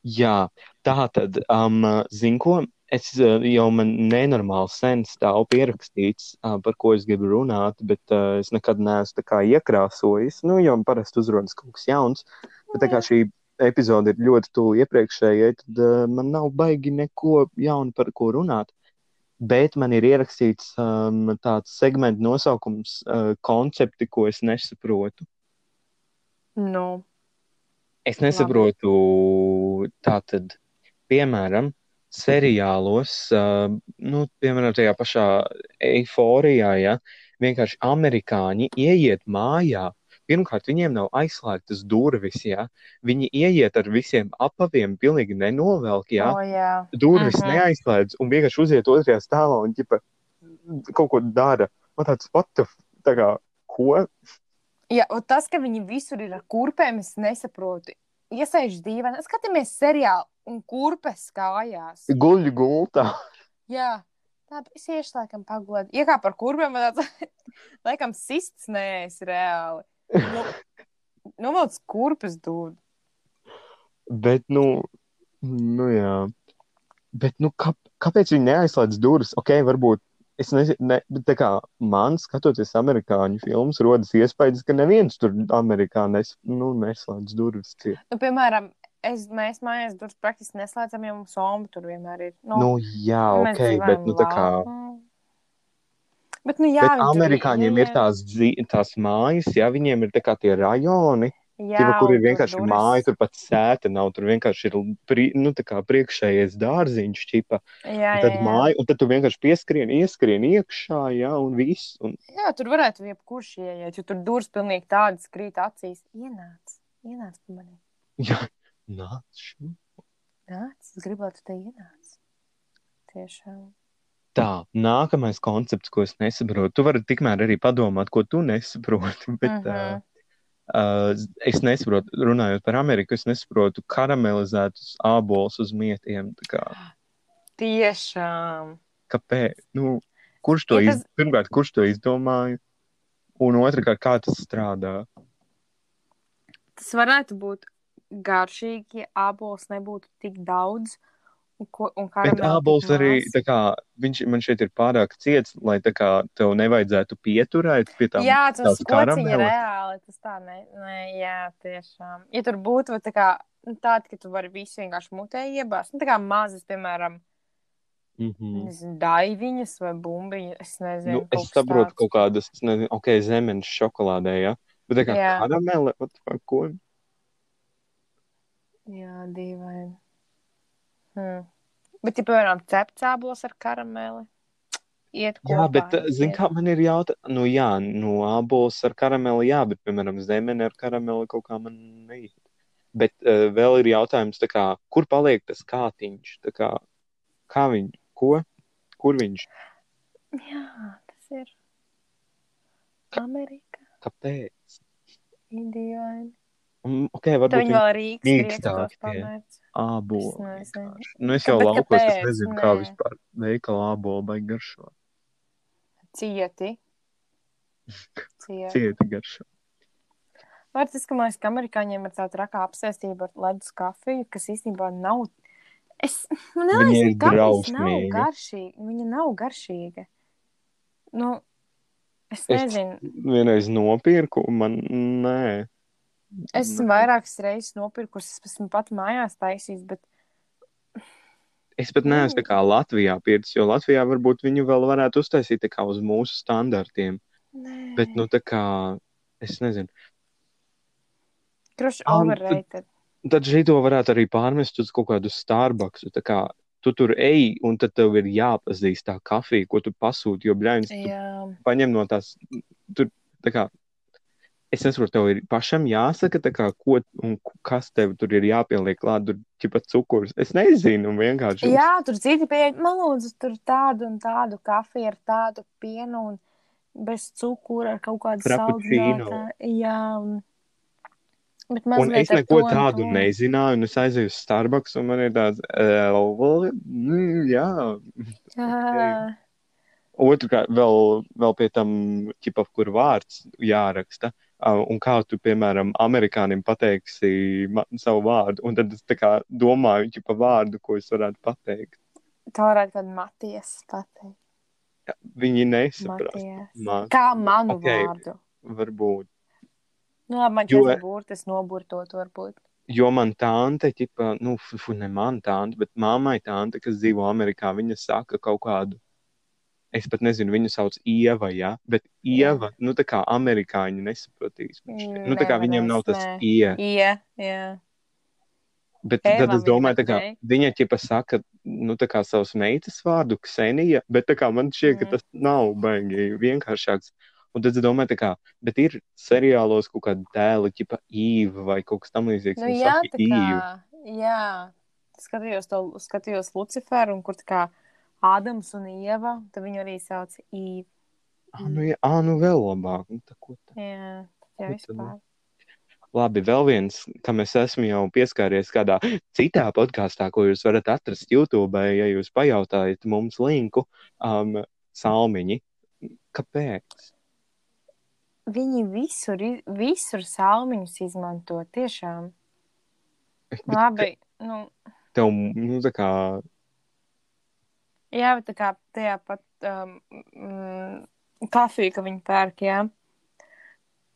Jā, tā tad, um, zinu, ko es uh, jau man nenormāli sen stāvu pierakstīts, par ko es gribu runāt, bet uh, es nekad neesmu tā kā iekrāsojis. Nu, jau parasti uzrodas kaut kas jauns, bet tā kā šī epizode ir ļoti tuvu iepriekšējai, tad uh, man nav baigi neko jaunu par ko runāt. Bet man ir ierakstīts um, tāds segmenta nosaukums, uh, koncepti, ko es nesaprotu. Nu, Es nesaprotu, tātad, piemēram, seriālos, uh, nu, piemēram, tajā pašā eiforijā, ja vienkārši amerikāņi ieiet mājā. Pirmkārt, viņiem nav aizslēgtas durvis, ja viņi ieiet ar visiem apaviem, pilnīgi nenovelk, ja o, jā. durvis Mhm. neaizslēdz un vienkārši uziet otrajā stāvā un ģipa, kaut ko dara. Man tāds, f- tā kā, ko? Jā, un tas, ka viņi visur ir ar kurpēm, es nesaprotu. Iesēž dīvaini, skatāmies seriālu un kurpes kājās. Guļ gultā. Jā, tā es iešu laikam. Ja kā par kurpēm, man tāds, laikam, sists nē, es reāli. Nu, nu vēl kurpes dūd. Bet, nu, nu jā. Bet, nu, kā, kāpēc viņi neaizslēdz durvis? Ok, varbūt. Es nezinu, ne, bet tā kā man skatoties amerikāņu filmas, rodas iespējas, ka neviens tur Amerikā nes, nu, neslēdz durvis. Tie. Nu, piemēram, es, mēs mājās durvis praktiski neslēdzam, jo mums somba tur vienmēr ir. Nu, jā, mēs ok, bet, nu, tā kā. laukā. Bet, nu, jā, Bet tur amerikāņiem ir ieiet. tās, tās mājas, jā, viņiem ir tie rajoni, jā, Tīpa, kur ir vienkārši durvis- māja, tur pat sēta nav, tur vienkārši ir pri, nu, priekšējais dārziņš, čipa. Jā, Un tad jā, jā. māja, un tad tu vienkārši pieskrien, ieskrien iekšā, jā, un viss. Un, jā, tur varētu jebkurš ieiet, jo tur durvis pilnīgi tādas krīt acīs. Ienāc, ienāc pa mani. jā, nāc. Nāc, es gribu, lai tu te ienāc. Tiešām. Tā, nākamais koncepts, ko es nesaprotu, tu vari tikmēr arī padomāt, ko tu nesaproti. Bet, uh -huh. Mhm. uh, es nesaprotu, runājot par Ameriku, es nesaprotu karamelizētus ābolus uz mietiem. Tiešām. kāpēc? Nu, kurš to ja tas- iz... Pirmkārt, kurš to izdomāja? Un otrkārt, kā tas strādā? Tas varētu būt garšīgi, ja ābols nebūtu tik daudz. Un, ko, un Bet tik arī, tā kā, viņš man šeit ir pārāk ciets, lai tā kā tev nevajadzētu pieturēt pie tām Jā, tas karameles. reāli, tas tā ne, ne, jā, tiešām. Ja tur būtu tā kā nu, tāda, ka tu vari visu vienkārši mutē iebāzt, nu tā kā mazas, piemēram, Mhm. nezinu, daiviņas vai bumbiņas, es nezinu. Nu, es saprotu tāds. kaut kādas, es nezinu, ok, zemenes šokolādē, ja? Bet tā kā karamele, what the fuck, ko? Jā, dīvaini. Hmm. Bet, ja, piemēram, cepts ābols ar karameli, iet kopā. Jā, bet, zin iet. kā man ir jautā, nu jā, nu ābols ar karameli, jā, bet, piemēram, zemene ar karameli kaut kā man neiet. Bet uh, vēl ir jautājums, tā kā, kur paliek tas kātiņš, kā, kā viņš, ko, kur viņš, Jā, tas ir Amerika. kāpēc? Dīvaini. Mm, Ok, Tad varbūt viņi vēl grieķos tie. pamērc. ābolu. Es nezinu. Nu, es jau Bet laukos, es kāpēc? nezinu, kā Nē. vispār veikala ābolu vai garšo. Cieti. Cieti. Cieti garšo. Var tas, ka man liekas, ka amerikāņiem ir tāda raka apsēstība ar ledus kafiju, kas īstenībā nav. Es ir ka kafijas nav garšīga. Viņa nav garšīga. Nu, es Es- nezinu. Vienreiz nopirku, un man nē. Es esmu Nē. vairākas reizes nopirkusi, es esmu pat mājās taisījis, bet Es pat neesmu tā kā Latvijā pircis, jo Latvijā varbūt viņu vēl varētu uztaisīt tā kā uz mūsu standartiem. nē, Bet, nu, tā kā, es nezinu. Kruši Ah, nu, overrated. Tad šito varētu arī pārmest uz kaut kādu Starbucks. Tā kā tu tur ej, un tad tev ir jāpazīst tā kafija, ko tu pasūti, jo Jā, paņem no tās, tur, tā kā, es nesaprotu, tev ir pašam jāsaka, kā, ko un kas tev tur ir jāpieliek klāt, tur ķipa cukurs. Es nezinu, vienkārši. Jā tur citi pieeja, man lūdzu, tur tādu un tādu kafiju ar tādu pienu un bez cukura, ar kaut kādu saldinātāju. Jā, un... Bet Un es neko to un tādu to. nezināju, un es aizēju uz Starbucks, un man ir tāds, mm, jā. Jā, Otrkārt, vēl, vēl pie tam, ķipa, kur vārds jāraksta. Uh, un kā tu, piemēram, amerikānim pateiksi savu vārdu, un tad es kā domāju ķipa vārdu, ko es varētu pateikt. Tā varētu kādu Matijas pateikt. Viņi nesaprast. Matijas. Ma- Kā manu Ok. okay. vārdu? Varbūt. Nu, labi, man Jo- četri burti, es noburtot varbūt. Jo man tante, ķipa, nu, fu, fu, ne man tante, bet mammai tante, kas dzīvo Amerikā, viņa saka kaut kādu. Es pat nezinu, viņu sauc Ieva, ja? bet Ieva, nu, tā kā amerikāņi nesapratīs. Mm, Nu, tā kā viņiem nav tas nē. ie. Jā. Bet Eva tad es domāju, pateikt. viņa ķipa saka, nu, tā kā savas meitas vārdu, Ksenija, bet tā kā man šķiet, ka Mm. tas nav baigi vienkāršāks. Un tad es domāju, kā, bet ir seriālos kaut kāda tēla, ķipa Īva vai kaut kas tam līdzīgs. Nu, jā, tā Īva. kā, jā. Skatījos to, skatījos Luciferu, un kur tā kā Ādams un Ieva, tad viņu arī sauc Īva. Ah, nu, jā, ah, nu vēl labāk. Nu, tā, ko tā? Jā, jā, tad? vispār. Labi, vēl viens, kam es esmu jau pieskāries kādā citā podkāstā, ko jūs varat atrast YouTube, ja jūs pajautājat mums linku, um, salmiņi. Kāpēc? Viņi visur, i- visur salmiņus izmanto, tiešām. Bet Labi, nu, Tev, nu, tā kā, jā, bet tā kā tajā pat um, mm, kafiju, ka viņi pērk, jā.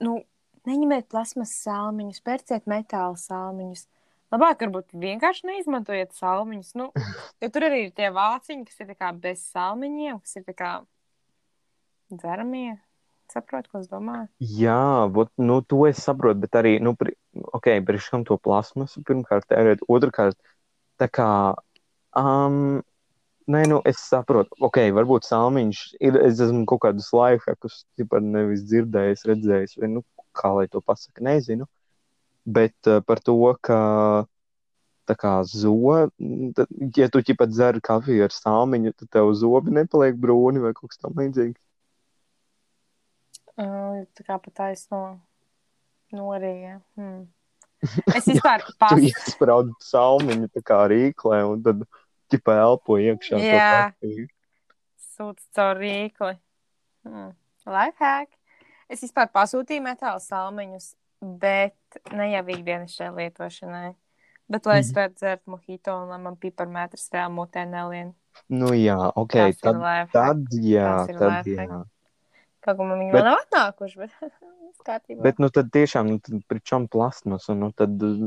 Nu, neņemiet plasmas salmiņus, pērciet metāla salmiņus. Labāk, varbūt vienkārši neizmantojiet salmiņus. Nu, jo tur arī ir tie vāciņi, kas ir kā bez salmiņiem, kas ir kā dzeramie. Saprotu, ko es domāju. jā, vot, nu, to es saprotu, bet arī, nu, pri, ok, priekš kam to plasmasu pirmkārt tērēt, otrkārt, tā kā, um, nē, nu, es saprotu, ok, varbūt salmiņš ir, es esmu kaut kādus lifehackus, tipā nevis dzirdējis, redzējis, vai, nu, kā lai to pasaka, nezinu, bet uh, par to, ka, tā kā zo, tad, ja tu ķipat dzer kafiju ar salmiņu, tad tev zobi nepaliek brūni vai kaut kas tam līdzīgs. Uh, tā kā pat taisno norīja. Hmm. Es vispār Tu pas... iesprādi salmiņu tā kā rīklē un tad ķipa elpo iekšā. Jā. sūta caur rīkli. Hmm. Lifehack. Es vispār pasūtīju metāla salmiņus, bet ne jau ikdienas šai lietošanai. Bet, lai es Mhm. varētu dzert mojito un lai man piparmetrs reāli mutē nelien. Nu jā, ok, tad, tad jā, tad jā. Man viņi Bet- vēl nav atnākuši, bet kārtībā. Bet nu tad tiešām, nu tad pričom plasmas un nu tad uh,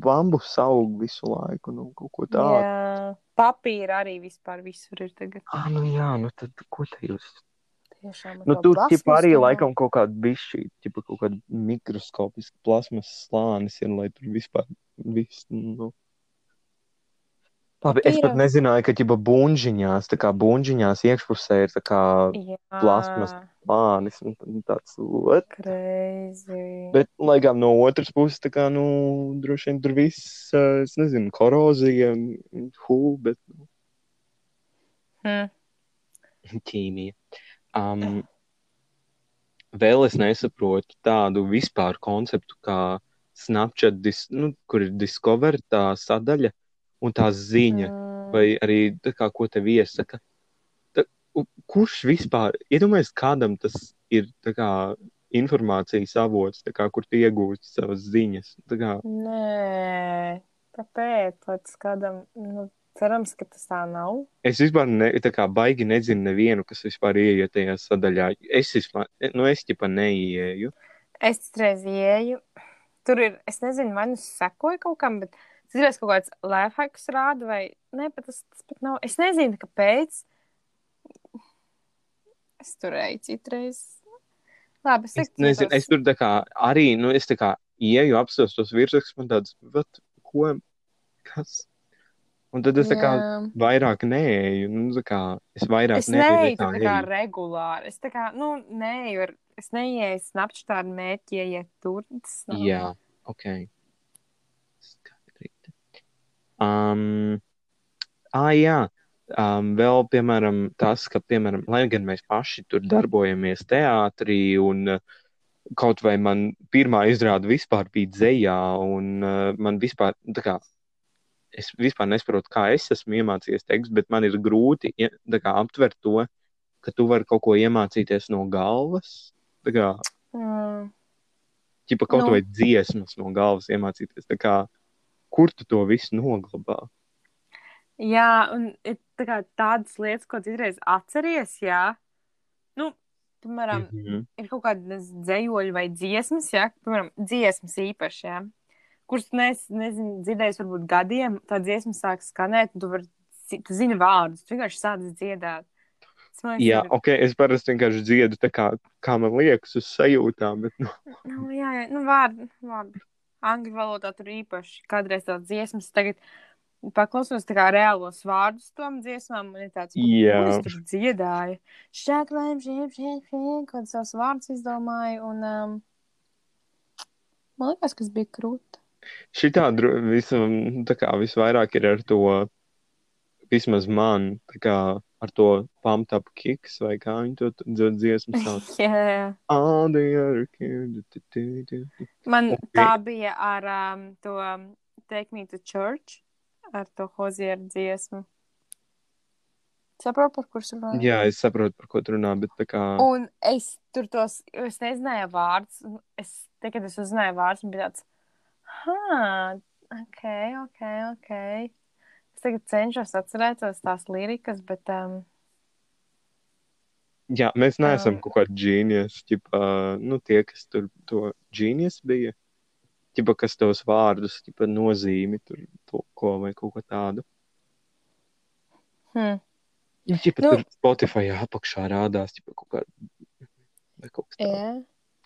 bambus aug visu laiku, nu kaut ko tādu. Jā, papīra arī vispār visur ir tagad. Ah, nu jā, nu tad ko te jūs? Tiešām. Nu tur ķipa arī plasmasu, laikam kaut kāda bišķī, ķipa kaut kāda mikroskopiska plasmas slānis ir, lai tur vispār viss, nu. Labi, es pat nezināju, ka ķipa bunžiņās, tā kā bunžiņās iekšpusē ir plasmas. plānis un tad tāds? Crazy. Bet, lai gan no otras puses, tā kā, nu, droši vien tur viss, es nezinu, korozija, hū, bet nu, Hmm. ķīmija. Um, vēl es nesaprotu tādu vispār konceptu kā Snapchat, dis, nu, kur ir Discover tā sadaļa un tā ziņa, Mm. vai arī tā kā, ko tev iesaka. Ta, u- kurš vispār, iedomājies, kādam tas ir tā kā informācijas avots, tā kā, kur tu iegūsti savas ziņas. Tā kā, Nē, kāpēc? Tas kādam, nu, cerams, ka tas tā nav. Es vispār ne, tā kā baigi nezinu nevienu, kas vispār ieiet tajā sadaļā. Es vispār, nu, es ķipa neieju. Es reiz ieju. Tur ir, es nezinu, vai nu sekoju kaut kam, bet es gribēju kaut kāds lēfhaiks rāda, vai ne, bet tas, tas pat nav. Es nezinu, kāpēc. Es tur eju citreiz. Labi, es Es nezinu, es tur tā kā arī, nu, es tā kā ieju apstos tos virsrakstus, man tāds, vat, ko, kas? Un tad es tā kā vairāk neeju, nu, tā kā es vairāk Es neeju tā nekā kā eju. regulāri. Es tā kā, nu, neeju, ar, es neieju snapchat ar mērķi, ieiet tur. Tas nav. Jā, ok. Um, ah, jā. Um, vēl, piemēram, tas, ka, piemēram, lai gan mēs paši tur darbojamies teātrī, un kaut vai man pirmā izrāda vispār bija dzējā, un uh, man vispār, tā kā, es vispār nesaprotu, kā es esmu iemācījies tekstu, bet man ir grūti kā, aptvert to, ka tu vari kaut ko iemācīties no galvas. Kā, Mm. Ķipa kaut Nu. vai dziesmas no galvas iemācīties. Kā, kur tu to visu noglabā? Jā, un ir tā kā tādas lietas, ko citreiz atceries, jā. Nu, piemēram, Mm -hmm. ir kaut kāda dzējoļa vai dziesmas, jā, piemēram, dziesmas īpaši, jā, kuras nes, nezinu, dzirdējis varbūt gadiem, tā dziesma sāk skanēt, un tu vari, tu zini vārdus, tu vienkārši sāc dziedāt. Liekas, Jā, ir- ok, es parasti vienkārši dziedu tā kā, kā man liekas, uz sajūtām, bet, nu, Nu, jā, jā, nu, vārdi, labi. Angļu valodā tur īpaši kādreiz tādas dziesmas, tagad paklausos tā kā reālos vārdus tam dziesmām, un ir tāds, es tur dziedāju. Šaklēm, šiem, šiem, šiem, kaut savus vārdus izdomāju, un um, man liekas, kas bija krūta. šitā dro- visam, tā kā visvairāk ir ar to, vismaz man, tā kā ar to pumped up kicks, vai kā viņi to dzod dziesmu sauc. Jā, All the other kids, du- du- du- man Ok. tā bija ar um, to um, Take Me to Church, ar to hozieru dziesmu. Saprotu, par kursu runāju? Jā, es saprotu, par ko tu runā, bet tā kā, Un es tur tos, es nezināju vārdus. un Es, te, kad es uzzināju vārdus, man bija tāds, ah, ok, ok, ok. Tagad cenšos atcerēties tās lirikas, bet um, jā, mēs neesam Um. kaut kādi genius, ķipa, nu, tie, kas tur to genius bija, ķipa, kas tos vārdus, ķipa, nozīmi tur, to, ko vai kaut ko tādu. hmm, Nu, ķipa, Nu. tur Spotify apakšā rādās, ķipa, kaut kā, vai kaut kas tāds. jā.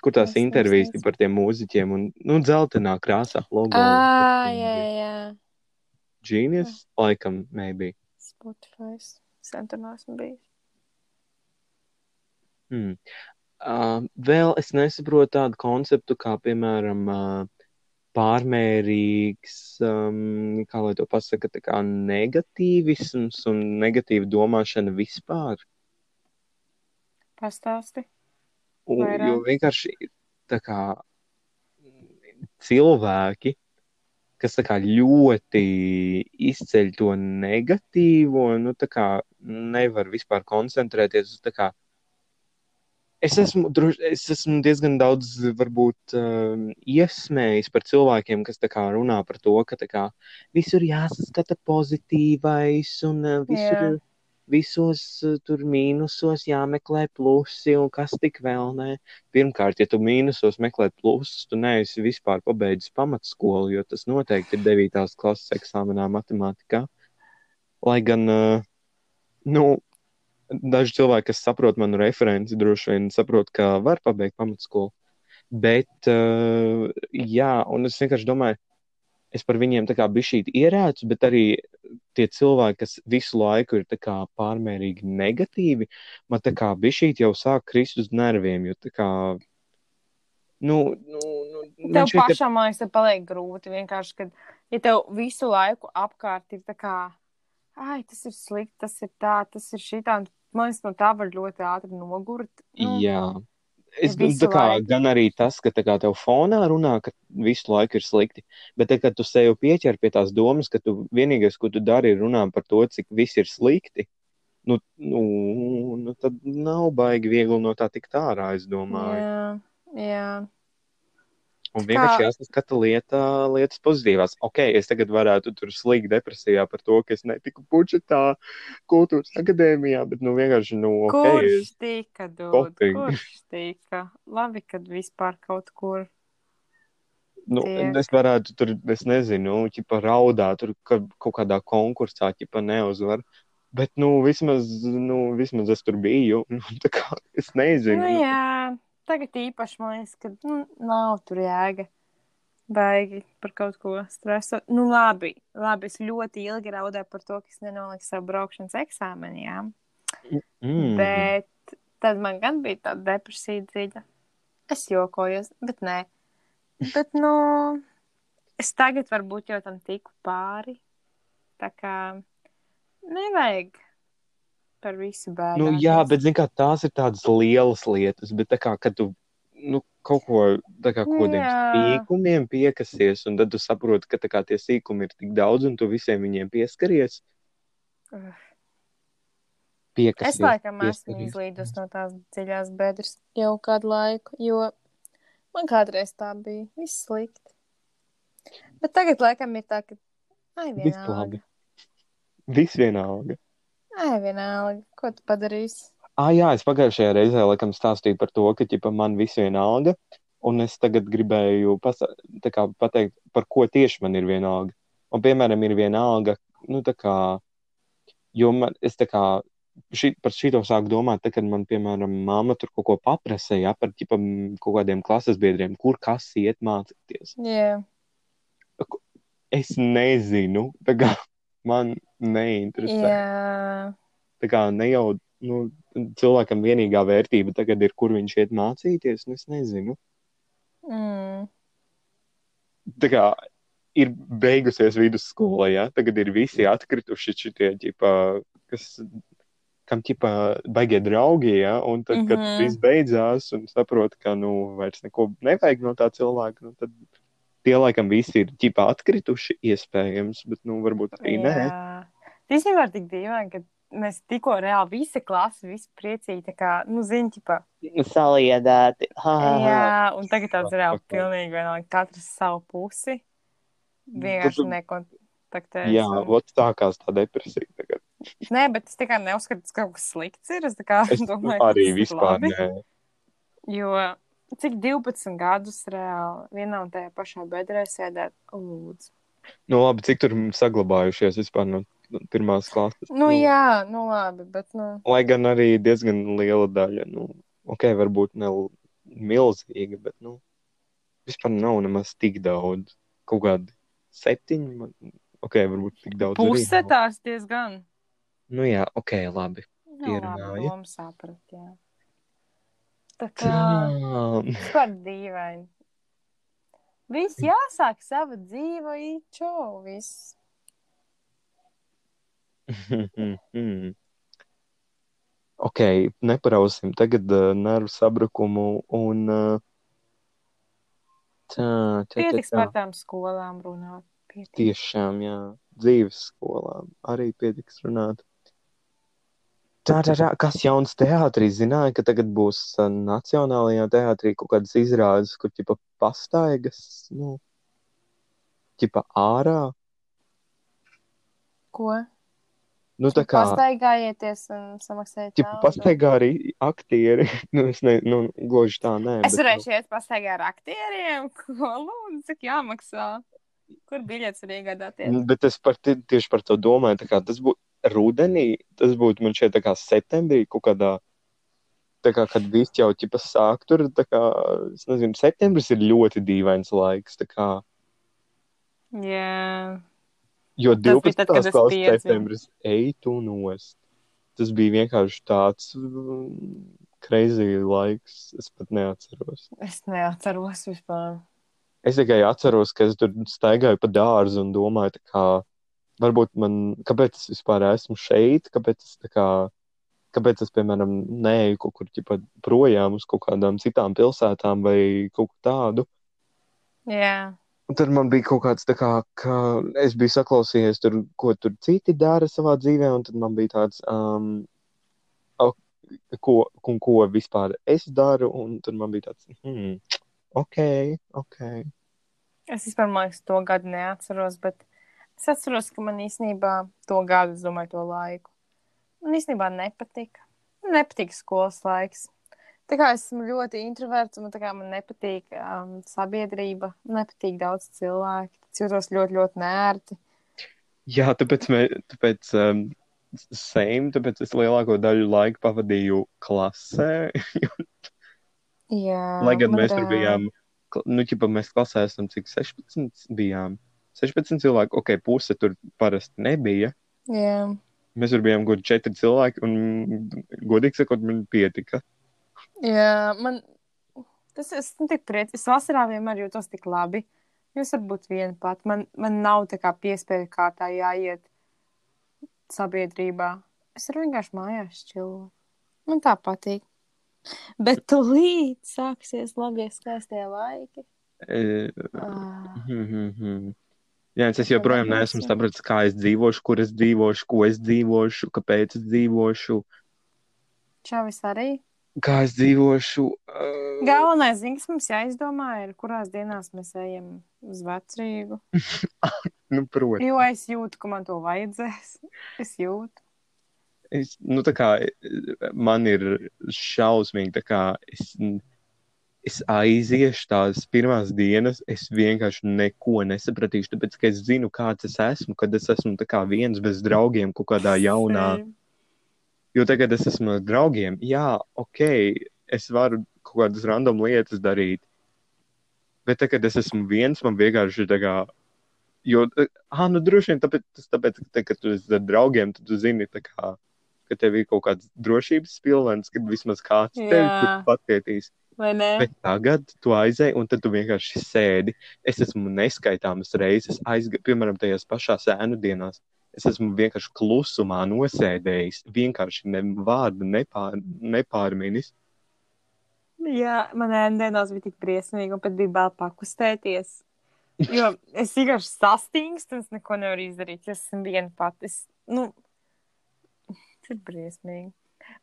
Kur tās Es intervijas par tiem mūziķiem un, nu, dzeltenā krāsā logo. Ah, jā, jā, jā. Genius, laikam, maybe. Spotify. Sen tur neesmu bijis. Hmm. Uh, vēl es nesaprotu tādu konceptu, kā, piemēram, uh, pārmērīgs, um, kā lai to pasaka, tā kā negatīvisms un negatīva domāšana vispār. Pastāsti. Un, jo vienkārši tā kā cilvēki, kas kā ļoti izceļ to negatīvo, nu tā kā nevar vispār koncentrēties uz tā kā. Es esmu, droši, es esmu diezgan daudz, varbūt, um, iesmējis par cilvēkiem, kas kā runā par to, ka kā visur jāsaskata pozitīvais un uh, visur Jā. Visos uh, tur mīnusos jāmeklē plusi un kas tik vēl nē. Pirmkārt, ja tu mīnusos meklē plusus, tu neesi vispār pabeidzis pamatskolu, jo tas noteikti ir 9. klases eksāmenā matemātikā. Lai gan, uh, nu, daži cilvēki, kas saprot manu referenci, droši vien saprot, ka var pabeigt pamatskolu. Bet, uh, jā, un es vienkārši domāju, es par viņiem tā kā bišķīt ierēcu, bet arī tie cilvēki, kas visu laiku ir tā kā pārmērīgi negatīvi, man tā kā bišķīt jau sāk krist uz nerviem, jo tā kā, nu, nu, nu Tev pašam, man liekas, paliek grūti. Vienkārši, kad ja tev visu laiku apkārt ir tā kā, ai, tas ir slikti, tas ir tā, tas ir šitā. un Man liekas, no tā var ļoti ātri nogurt. Nu, Jā. Es, visu tā kā, laiku. gan arī tas, ka kā tev fonā runā, ka visu laiku ir slikti, bet tad, kad tu sev pieķer pie tās domas, ka tu vienīgais, ko tu dari, ir runāt par to, cik viss ir slikti, nu, nu, nu tad nav baigi viegli no tā tikt ārā, es domāju. jā, jā. Un Kā- vienkārši jāsaskata lieta, lietas pozitīvās. Ok, es tagad varētu tur slīgt depresijā par to, ka es netiku pučetā kultūras akadēmijā, bet nu vienkārši, nu, ok. Kurš tika, dod? Kurš tika? Labi, kad vispār kaut kur. Nu, Tiek. es varētu tur, es nezinu, ķipa raudāt, tur ka, kaut kādā konkursā, ķipa neuzvar. Bet, nu, vismaz, nu, vismaz es tur biju. Nu, tā kā es nezinu. Nu, jā, tagad īpaši man liekas, ka nu, nav tur jēga. Baigi par kaut ko stresot. Nu, labi, labi. Es ļoti ilgi raudāju par to, ka es nenoliku savu braukšanas eksāmenu. Jā. mm. Bet tad man gan bija tāda depresija dziļa. Es jokojos, bet nē. Bet, nu, es tagad varbūt jau tam tiku pāri. Tā kā nevajag par visu bēdu. Nu, jā, bet zin, kā, tās ir tādas lielas lietas, bet tā kā, kad tu nu, kaut ko tā kā kodiem Jā. sīkumiem piekasies, un tad tu saproti, ka kā, tie sīkumi ir tik daudz, un tu visiem viņiem pieskaries. Piekasies, Es laikam esmu izlīdus no tās dziļās bedres jau kādu laiku, jo Man kādreiz tā bija. Viss slikti. Bet tagad, laikam, ir tā, ka. Ai, Viss vienalga. labi. Viss vienalga. Ai, vienalga. Ko tu padarīsi? Ah, jā, es pagājušajā reizē laikam stāstīju par to, ka ķipa, man viss vienalga. Un es tagad gribēju pasa, kā, pateikt, par ko tieši man ir vienalga. Un, piemēram, ir vienalga, nu, kā, jo man, es kā, ši, par šito sāku domāt, tad, kad man, piemēram, mamma tur kaut ko paprasīja par ķipa, kaut kādiem klases biedriem, kur kas iet mācīties. Jā, Es nezinu, kā man neinteresē. jā. Tā kā ne jau nu, cilvēkam vienīgā vērtība tagad ir, kur viņš iet mācīties, nu, es nezinu. Mm. tā kā ir beigusies vidusskola, ja tagad ir visi atkrituši šitie, ģipa, kas, kam ķipa baigie draugi, ja, un tad, kad Mhm. viss beidzās un saprot, ka, nu, vairs neko nevajag no tā cilvēka, nu, tad tie laikam visi ir ģipa atkrituši iespējams, bet, nu, varbūt arī nē. Jā. Īstenībā ir tik dīvaini, ka mēs tikko reāli visi klasi, visi priecīgi, tā kā, nu, zini, ķipā. Saliedēti. Ha, ha, ha. Jā, un tagad tāds reāli Ok. pilnīgi vienalga, katrs savu pusi. Vienkārši Tad- nekontaktējas. Jā, un- vot tā kā tā depresija tagad. Nē, bet es tikai neuzskatu, ka kaut kas slikts ir. Es kā Es domāju, arī tas vispār labi. nē. Jo cik 12 gadus reāli vienā un tajā pašā bedrē sēdēt, lūdzu. Nu, labi, cik tur saglabājušies vispār no pirmās klases? Nu, jā, nu labi, bet, nu, Lai gan arī diezgan liela daļa, nu, ok, varbūt ne milzīga, bet, nu, vispār nav nemaz tik daudz. Kaut kādi septiņi, man, ok, varbūt tik daudz. nav. tās diezgan. Nu, jā, ok, labi. Nu, labi, saprat, jā. Tā kā Tā. vispār dīvaini. Viss jāsāk sava dzīve, čau, viss. ok, neparausim tagad uh, nervu sabrukumu un. Uh, tā, tā, tā, Pietiks tā. par tām skolām runāt. Pietiks. Tiešām, jā, dzīves skolā arī pietiks runāt. Tā, tā, tā, kas jauns teātrī zināja, ka tagad būs uh, Nacionālajā teātrī kaut kādas izrādes, kur ķipa pastaigas, nu, ķipa ārā. Ko? Nu, tā kā, Pastaigājieties un samaksājiet. ķipa pastaigā arī aktieri. nu, es ne, nu, gluži tā, nē. Es varēšu iet pastaigā ar aktieriem, ko lūdzu, cik jāmaksā. Kur biļets var iegādāties? nu, bet es par, ti- tieši par to domāju, tā kā tas būtu rudenī, tas būtu man šeit tā kā septembrī, kaut kādā, tā kā, kad viss jau ķipa sāk tur, tā kā, es nezinu, septembris ir ļoti dīvains laiks, tā kā, Jā, jo Tas 12. bija tad, piedzimu. septembris ej tu nost. Tas bija vienkārši tāds mm, crazy laiks, es pat neatceros. es neatceros vispār. Es tikai atceros, ka es tur staigāju pa dārzu un domāju, tā kā, varbūt man, kāpēc es vispār esmu šeit, kāpēc es tā kā, kāpēc es, piemēram, neeju kaut kur ķipa projām uz kaut kādām citām pilsētām vai kaut ko tādu. Jā, Un tad man bija kaut kāds tā kā, ka es biju saklausījies tur, ko tur citi dara savā dzīvē, un tad man bija tāds, um, o, ko, un ko vispār es daru, un tad man bija tāds, hmm, ok, ok. es vispār, man liekas, to gadu neatceros, bet es atceros, ka man īstenībā to gadu, es domāju, to laiku. Man īstenībā nepatika. Man nepatika skolas laiks. Tā kā esmu ļoti introverts, un tā kā man nepatīk um, sabiedrība, nepatīk daudz cilvēku. Es jūtos ļoti, ļoti nērti. Jā, tāpēc, mē, tāpēc um, same, tāpēc es lielāko daļu laika pavadīju klasē. Jā, Lai gan man mēs tur bijām, nu, ķipa, mēs klasē esam cik 16 bijām. 16 cilvēki, ok, puse tur parasti nebija. Jā, Mēs tur bijām gudri 4 cilvēki, un, godīgi sakot, man pietika. jā man tas es nu, tik priecīgs. Es vasarā vienmēr jūtos tik labi. Jūs varat būt viena pat. Man, man nav tā kā piespēju kārtā jāiet sabiedrībā. Es varu vienkārši mājās čilot. Man tā patīk. Bet tūlīt sāksies labie skaistie laiki. E, Ah, hmm, hmm, hmm. Jā, es joprojām neesmu sapratis, kā es dzīvošu, kur es dzīvošu, ko es dzīvošu, kāpēc es dzīvošu. Čau, es arī. kā es dzīvošu. Uh, Galvenais, zin, kas mums jāizdomā, ir, kurās dienās mēs ejam uz vecrīgu. nu, protams. Jo es jūtu, ka man to vajadzēs. Es jūtu. Es, nu, tā kā man ir šausmīgi, tā kā es, es aiziešu tās pirmās dienas, es vienkārši neko nesapratīšu, tāpēc, ka es zinu, kāds es esmu, kad es esmu tā viens bez draugiem kaut kādā jaunā. Jo tagad es esmu ar draugiem, jā, ok, es varu kaut kādas random lietas darīt. Bet tagad es esmu viens, man vienkārši ir tā kā. Jo, ah, nu, droši vien tāpēc, tas tāpēc ka, te, kad tu esi ar draugiem, tad tu zini, tā kā, ka tev ir kaut kāds drošības pilvens, kad vismaz kāds tevi Jā. tur pacietīs. Bet tagad tu aizēji, un tad tu vienkārši sēdi. Es esmu neskaitāmas reizes, aizga, piemēram, tajās pašās ēnu dienās. Es esmu vienkārši klusumā nosēdējis, vienkārši ne vārdu nepār, nepārminis. Jā, manā dienās bija tik briesmīgi, un pat bija bail pakustēties. Jo es vienkārši sastingstu, un es neko nevaru izdarīt. Es esmu viena pati. Es, nu, tas ir briesmīgi.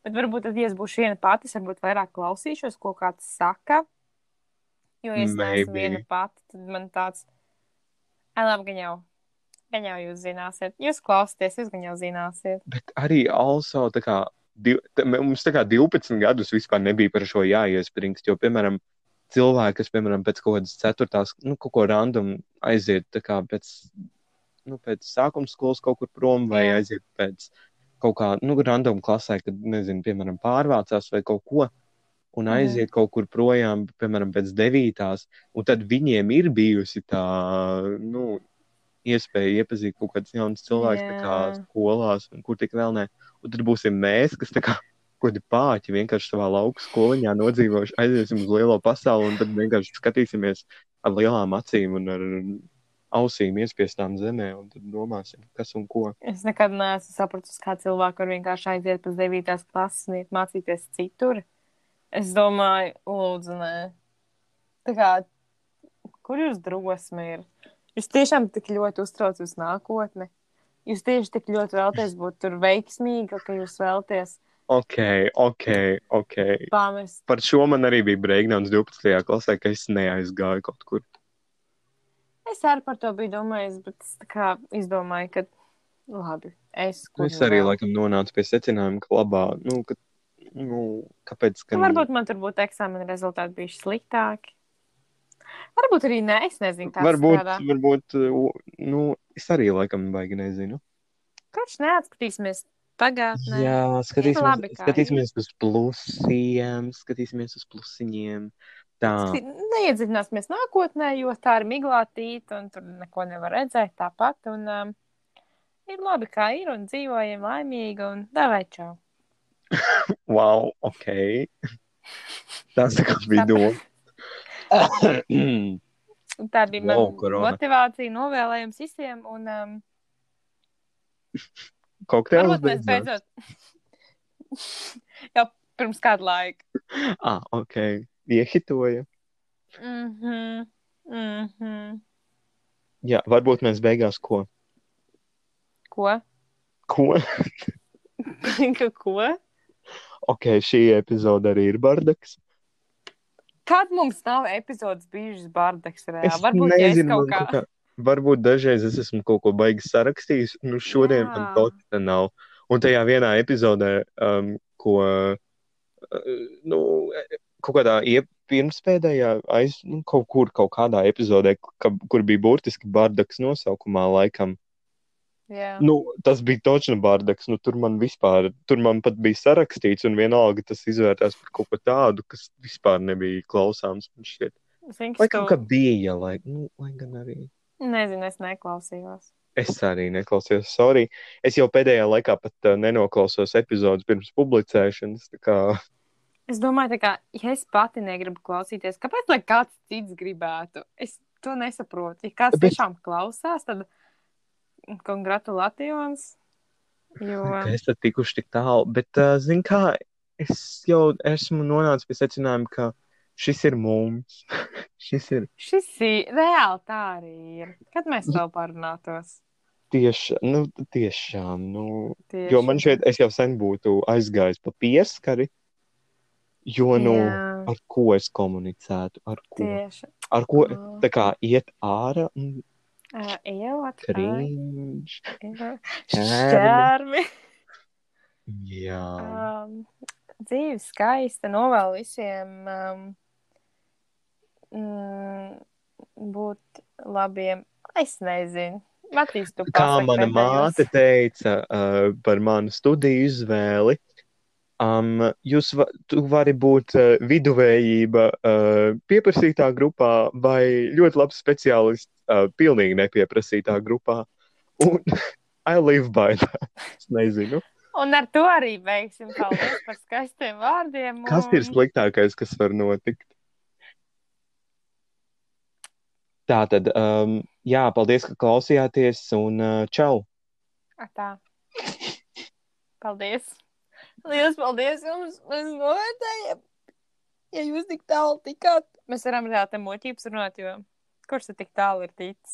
Bet varbūt, tad, ja es būšu viena pati, es varbūt vairāk klausīšos, ko kāds saka. Jo, ja es neesmu viena pati, tad man tāds, labi, gan jau, gan jau jūs zināsiet. Jūs klausāties, jūs gan jau zināsiet. Bet arī also, tā kā, div, tā, mums tā kā 12 gadus vispār nebija par šo jāiespringst, jo, piemēram, cilvēki, kas, piemēram, pēc kaut kādas ceturtās, nu, kaut ko random aiziet, tā kā pēc, nu, pēc sākuma skolas kaut kur prom vai Jā. aiziet pēc kaut kā, nu, random klasē, kad, nezinu, piemēram, pārvācās vai kaut ko, un Mhm. aiziet kaut kur projām, piemēram, pēc devītās, un tad viņiem ir bijusi tā, nu, iespēja iepazīt kaut kādus jaunus cilvēkus, tā kā skolās, un kur tik vēl ne. Un tad būsim mēs, kas tā kā kādi pāķi vienkārši savā lauku skoliņā nodzīvojuši, aiziesim uz lielo pasauli, un tad vienkārši skatīsimies ar lielām acīm un ar ausīm iespiestām zemē, un tad domāsim, kas un ko. Es nekad neesmu sapratusi, kā cilvēki var vienkārši aiziet pēc 9. klases un iet mācīties citur. Es domāju, lūdzu, nē. Tā kā, kur jūs drosme ir? Jūs tiešām tik ļoti uztrauc uz nākotni. Jūs tieši tik ļoti vēlaties būt tur veiksmīga, ka jūs vēlaties Ok, ok, ok. pamest. Par šo man arī bija breakdowns 12. klasē, ka es neaizgāju kaut kur. Es arī par to biju domājis, bet es tā kā izdomāju, ka labi, es Es nu arī vēl. laikam nonācu pie secinājuma, ka labā, nu, ka, nu kāpēc, ka Nu, varbūt man tur būtu eksāmena rezultāti bijuši sliktāki. Varbūt arī nē, es nezinu, varbūt, strādā. varbūt, nu, es arī laikam baigi nezinu. Kurš neatskatīsimies pagātnē? Jā, skatīsimies, labi, skatīsimies uz plusiem, skatīsimies uz plusiņiem. Tā, Neiedziļināsimies nākotnē, jo tā ir miglātīta un tur neko nevar redzēt tāpat. Un, um, ir labi, kā ir, un dzīvojam laimīgi, un davai čau. wow, ok. Tas tā kā bija doma. Tā bija mana Wow, korona. motivācija, novēlējums visiem. Un, um, Kokteils beidzās? beidzot jau pirms kāda laika. Ah, ok. Iehitoja. Mm -hmm. Mm -hmm. Jā, varbūt mēs beigās ko? Ko? Ko? Ko? Ok, šī epizode arī ir bardaks. Kad mums nav epizodes bijušas bardaks, reāli? Es Varbūt, ja es nezinu, kaut man kā. kaut kā. Varbūt dažreiz es esmu kaut ko baigi sarakstījis. Nu, šodien man Jā. kaut kas nav. Un tajā vienā epizodē, um, ko, uh, nu, kaut kādā iep, pirmspēdējā, aiz, nu, kaut kur, kaut kādā epizodē, ka, kur bija burtiski bardaks nosaukumā, laikam. Jā. Nu, tas bija točni bardaks. Nu, tur man vispār, tur man pat bija sarakstīts, un vienalga tas izvērtās par kaut ko tādu, kas vispār nebija klausāms. man šķiet. Zini, Lai kas kaut tu... kā bija, lai, nu, lai gan arī. Nezinu, es neklausījos. Es arī neklausījos, sorry. Es jau pēdējā laikā pat uh, nenoklausos epizodus pirms publicēšanas. tā Kā... Es domāju, kā, ja es pati negribu klausīties, kāpēc lai kāds cits gribētu? Es to nesaprotu. Ja kāds Bet- tiešām klausās, tad congratulations. Jo... Ka es tad tikuši tik tālu, bet, uh, zin kā, es jau esmu nonācis pie secinājuma, ka šis ir mums. šis ir Šis ir reāli tā arī ir. Kad mēs vēl parunātos? tieši, nu, tiešām, nu, Tieši. jo man šeit, es jau sen būtu aizgājis pa pieskari. Jo, nu, Jā. ar ko es komunicētu, ar ko, Tieši. ar ko Oh. tā kā iet ārā un Uh, Ejot. krīņš. Šķērmi. Jā, Um, dzīve skaista, novēlu visiem um, būt labiem. Es nezinu. Matīs, kā mana māte teica uh, par manu studiju izvēli, um, jūs va vari būt uh, viduvējība uh, pieprasītā grupā vai ļoti labs speciālists uh, pilnīgi nepieprasītā grupā. Un I live by that. Es nezinu. Un ar to arī beigsim. Paldies par skaistiem vārdiem. Kas ir un- sliktākais, kas var notikt? Tā tad, um, jā, paldies, ka klausījāties, un uh, čau! Ā, Tā. Paldies. Lielas paldies jums. Mēs novērtējam. Ja jūs tik tālu tikāt, mēs varam ar tādām muļķības runāt, jo kurš te tik tālu ir ticis?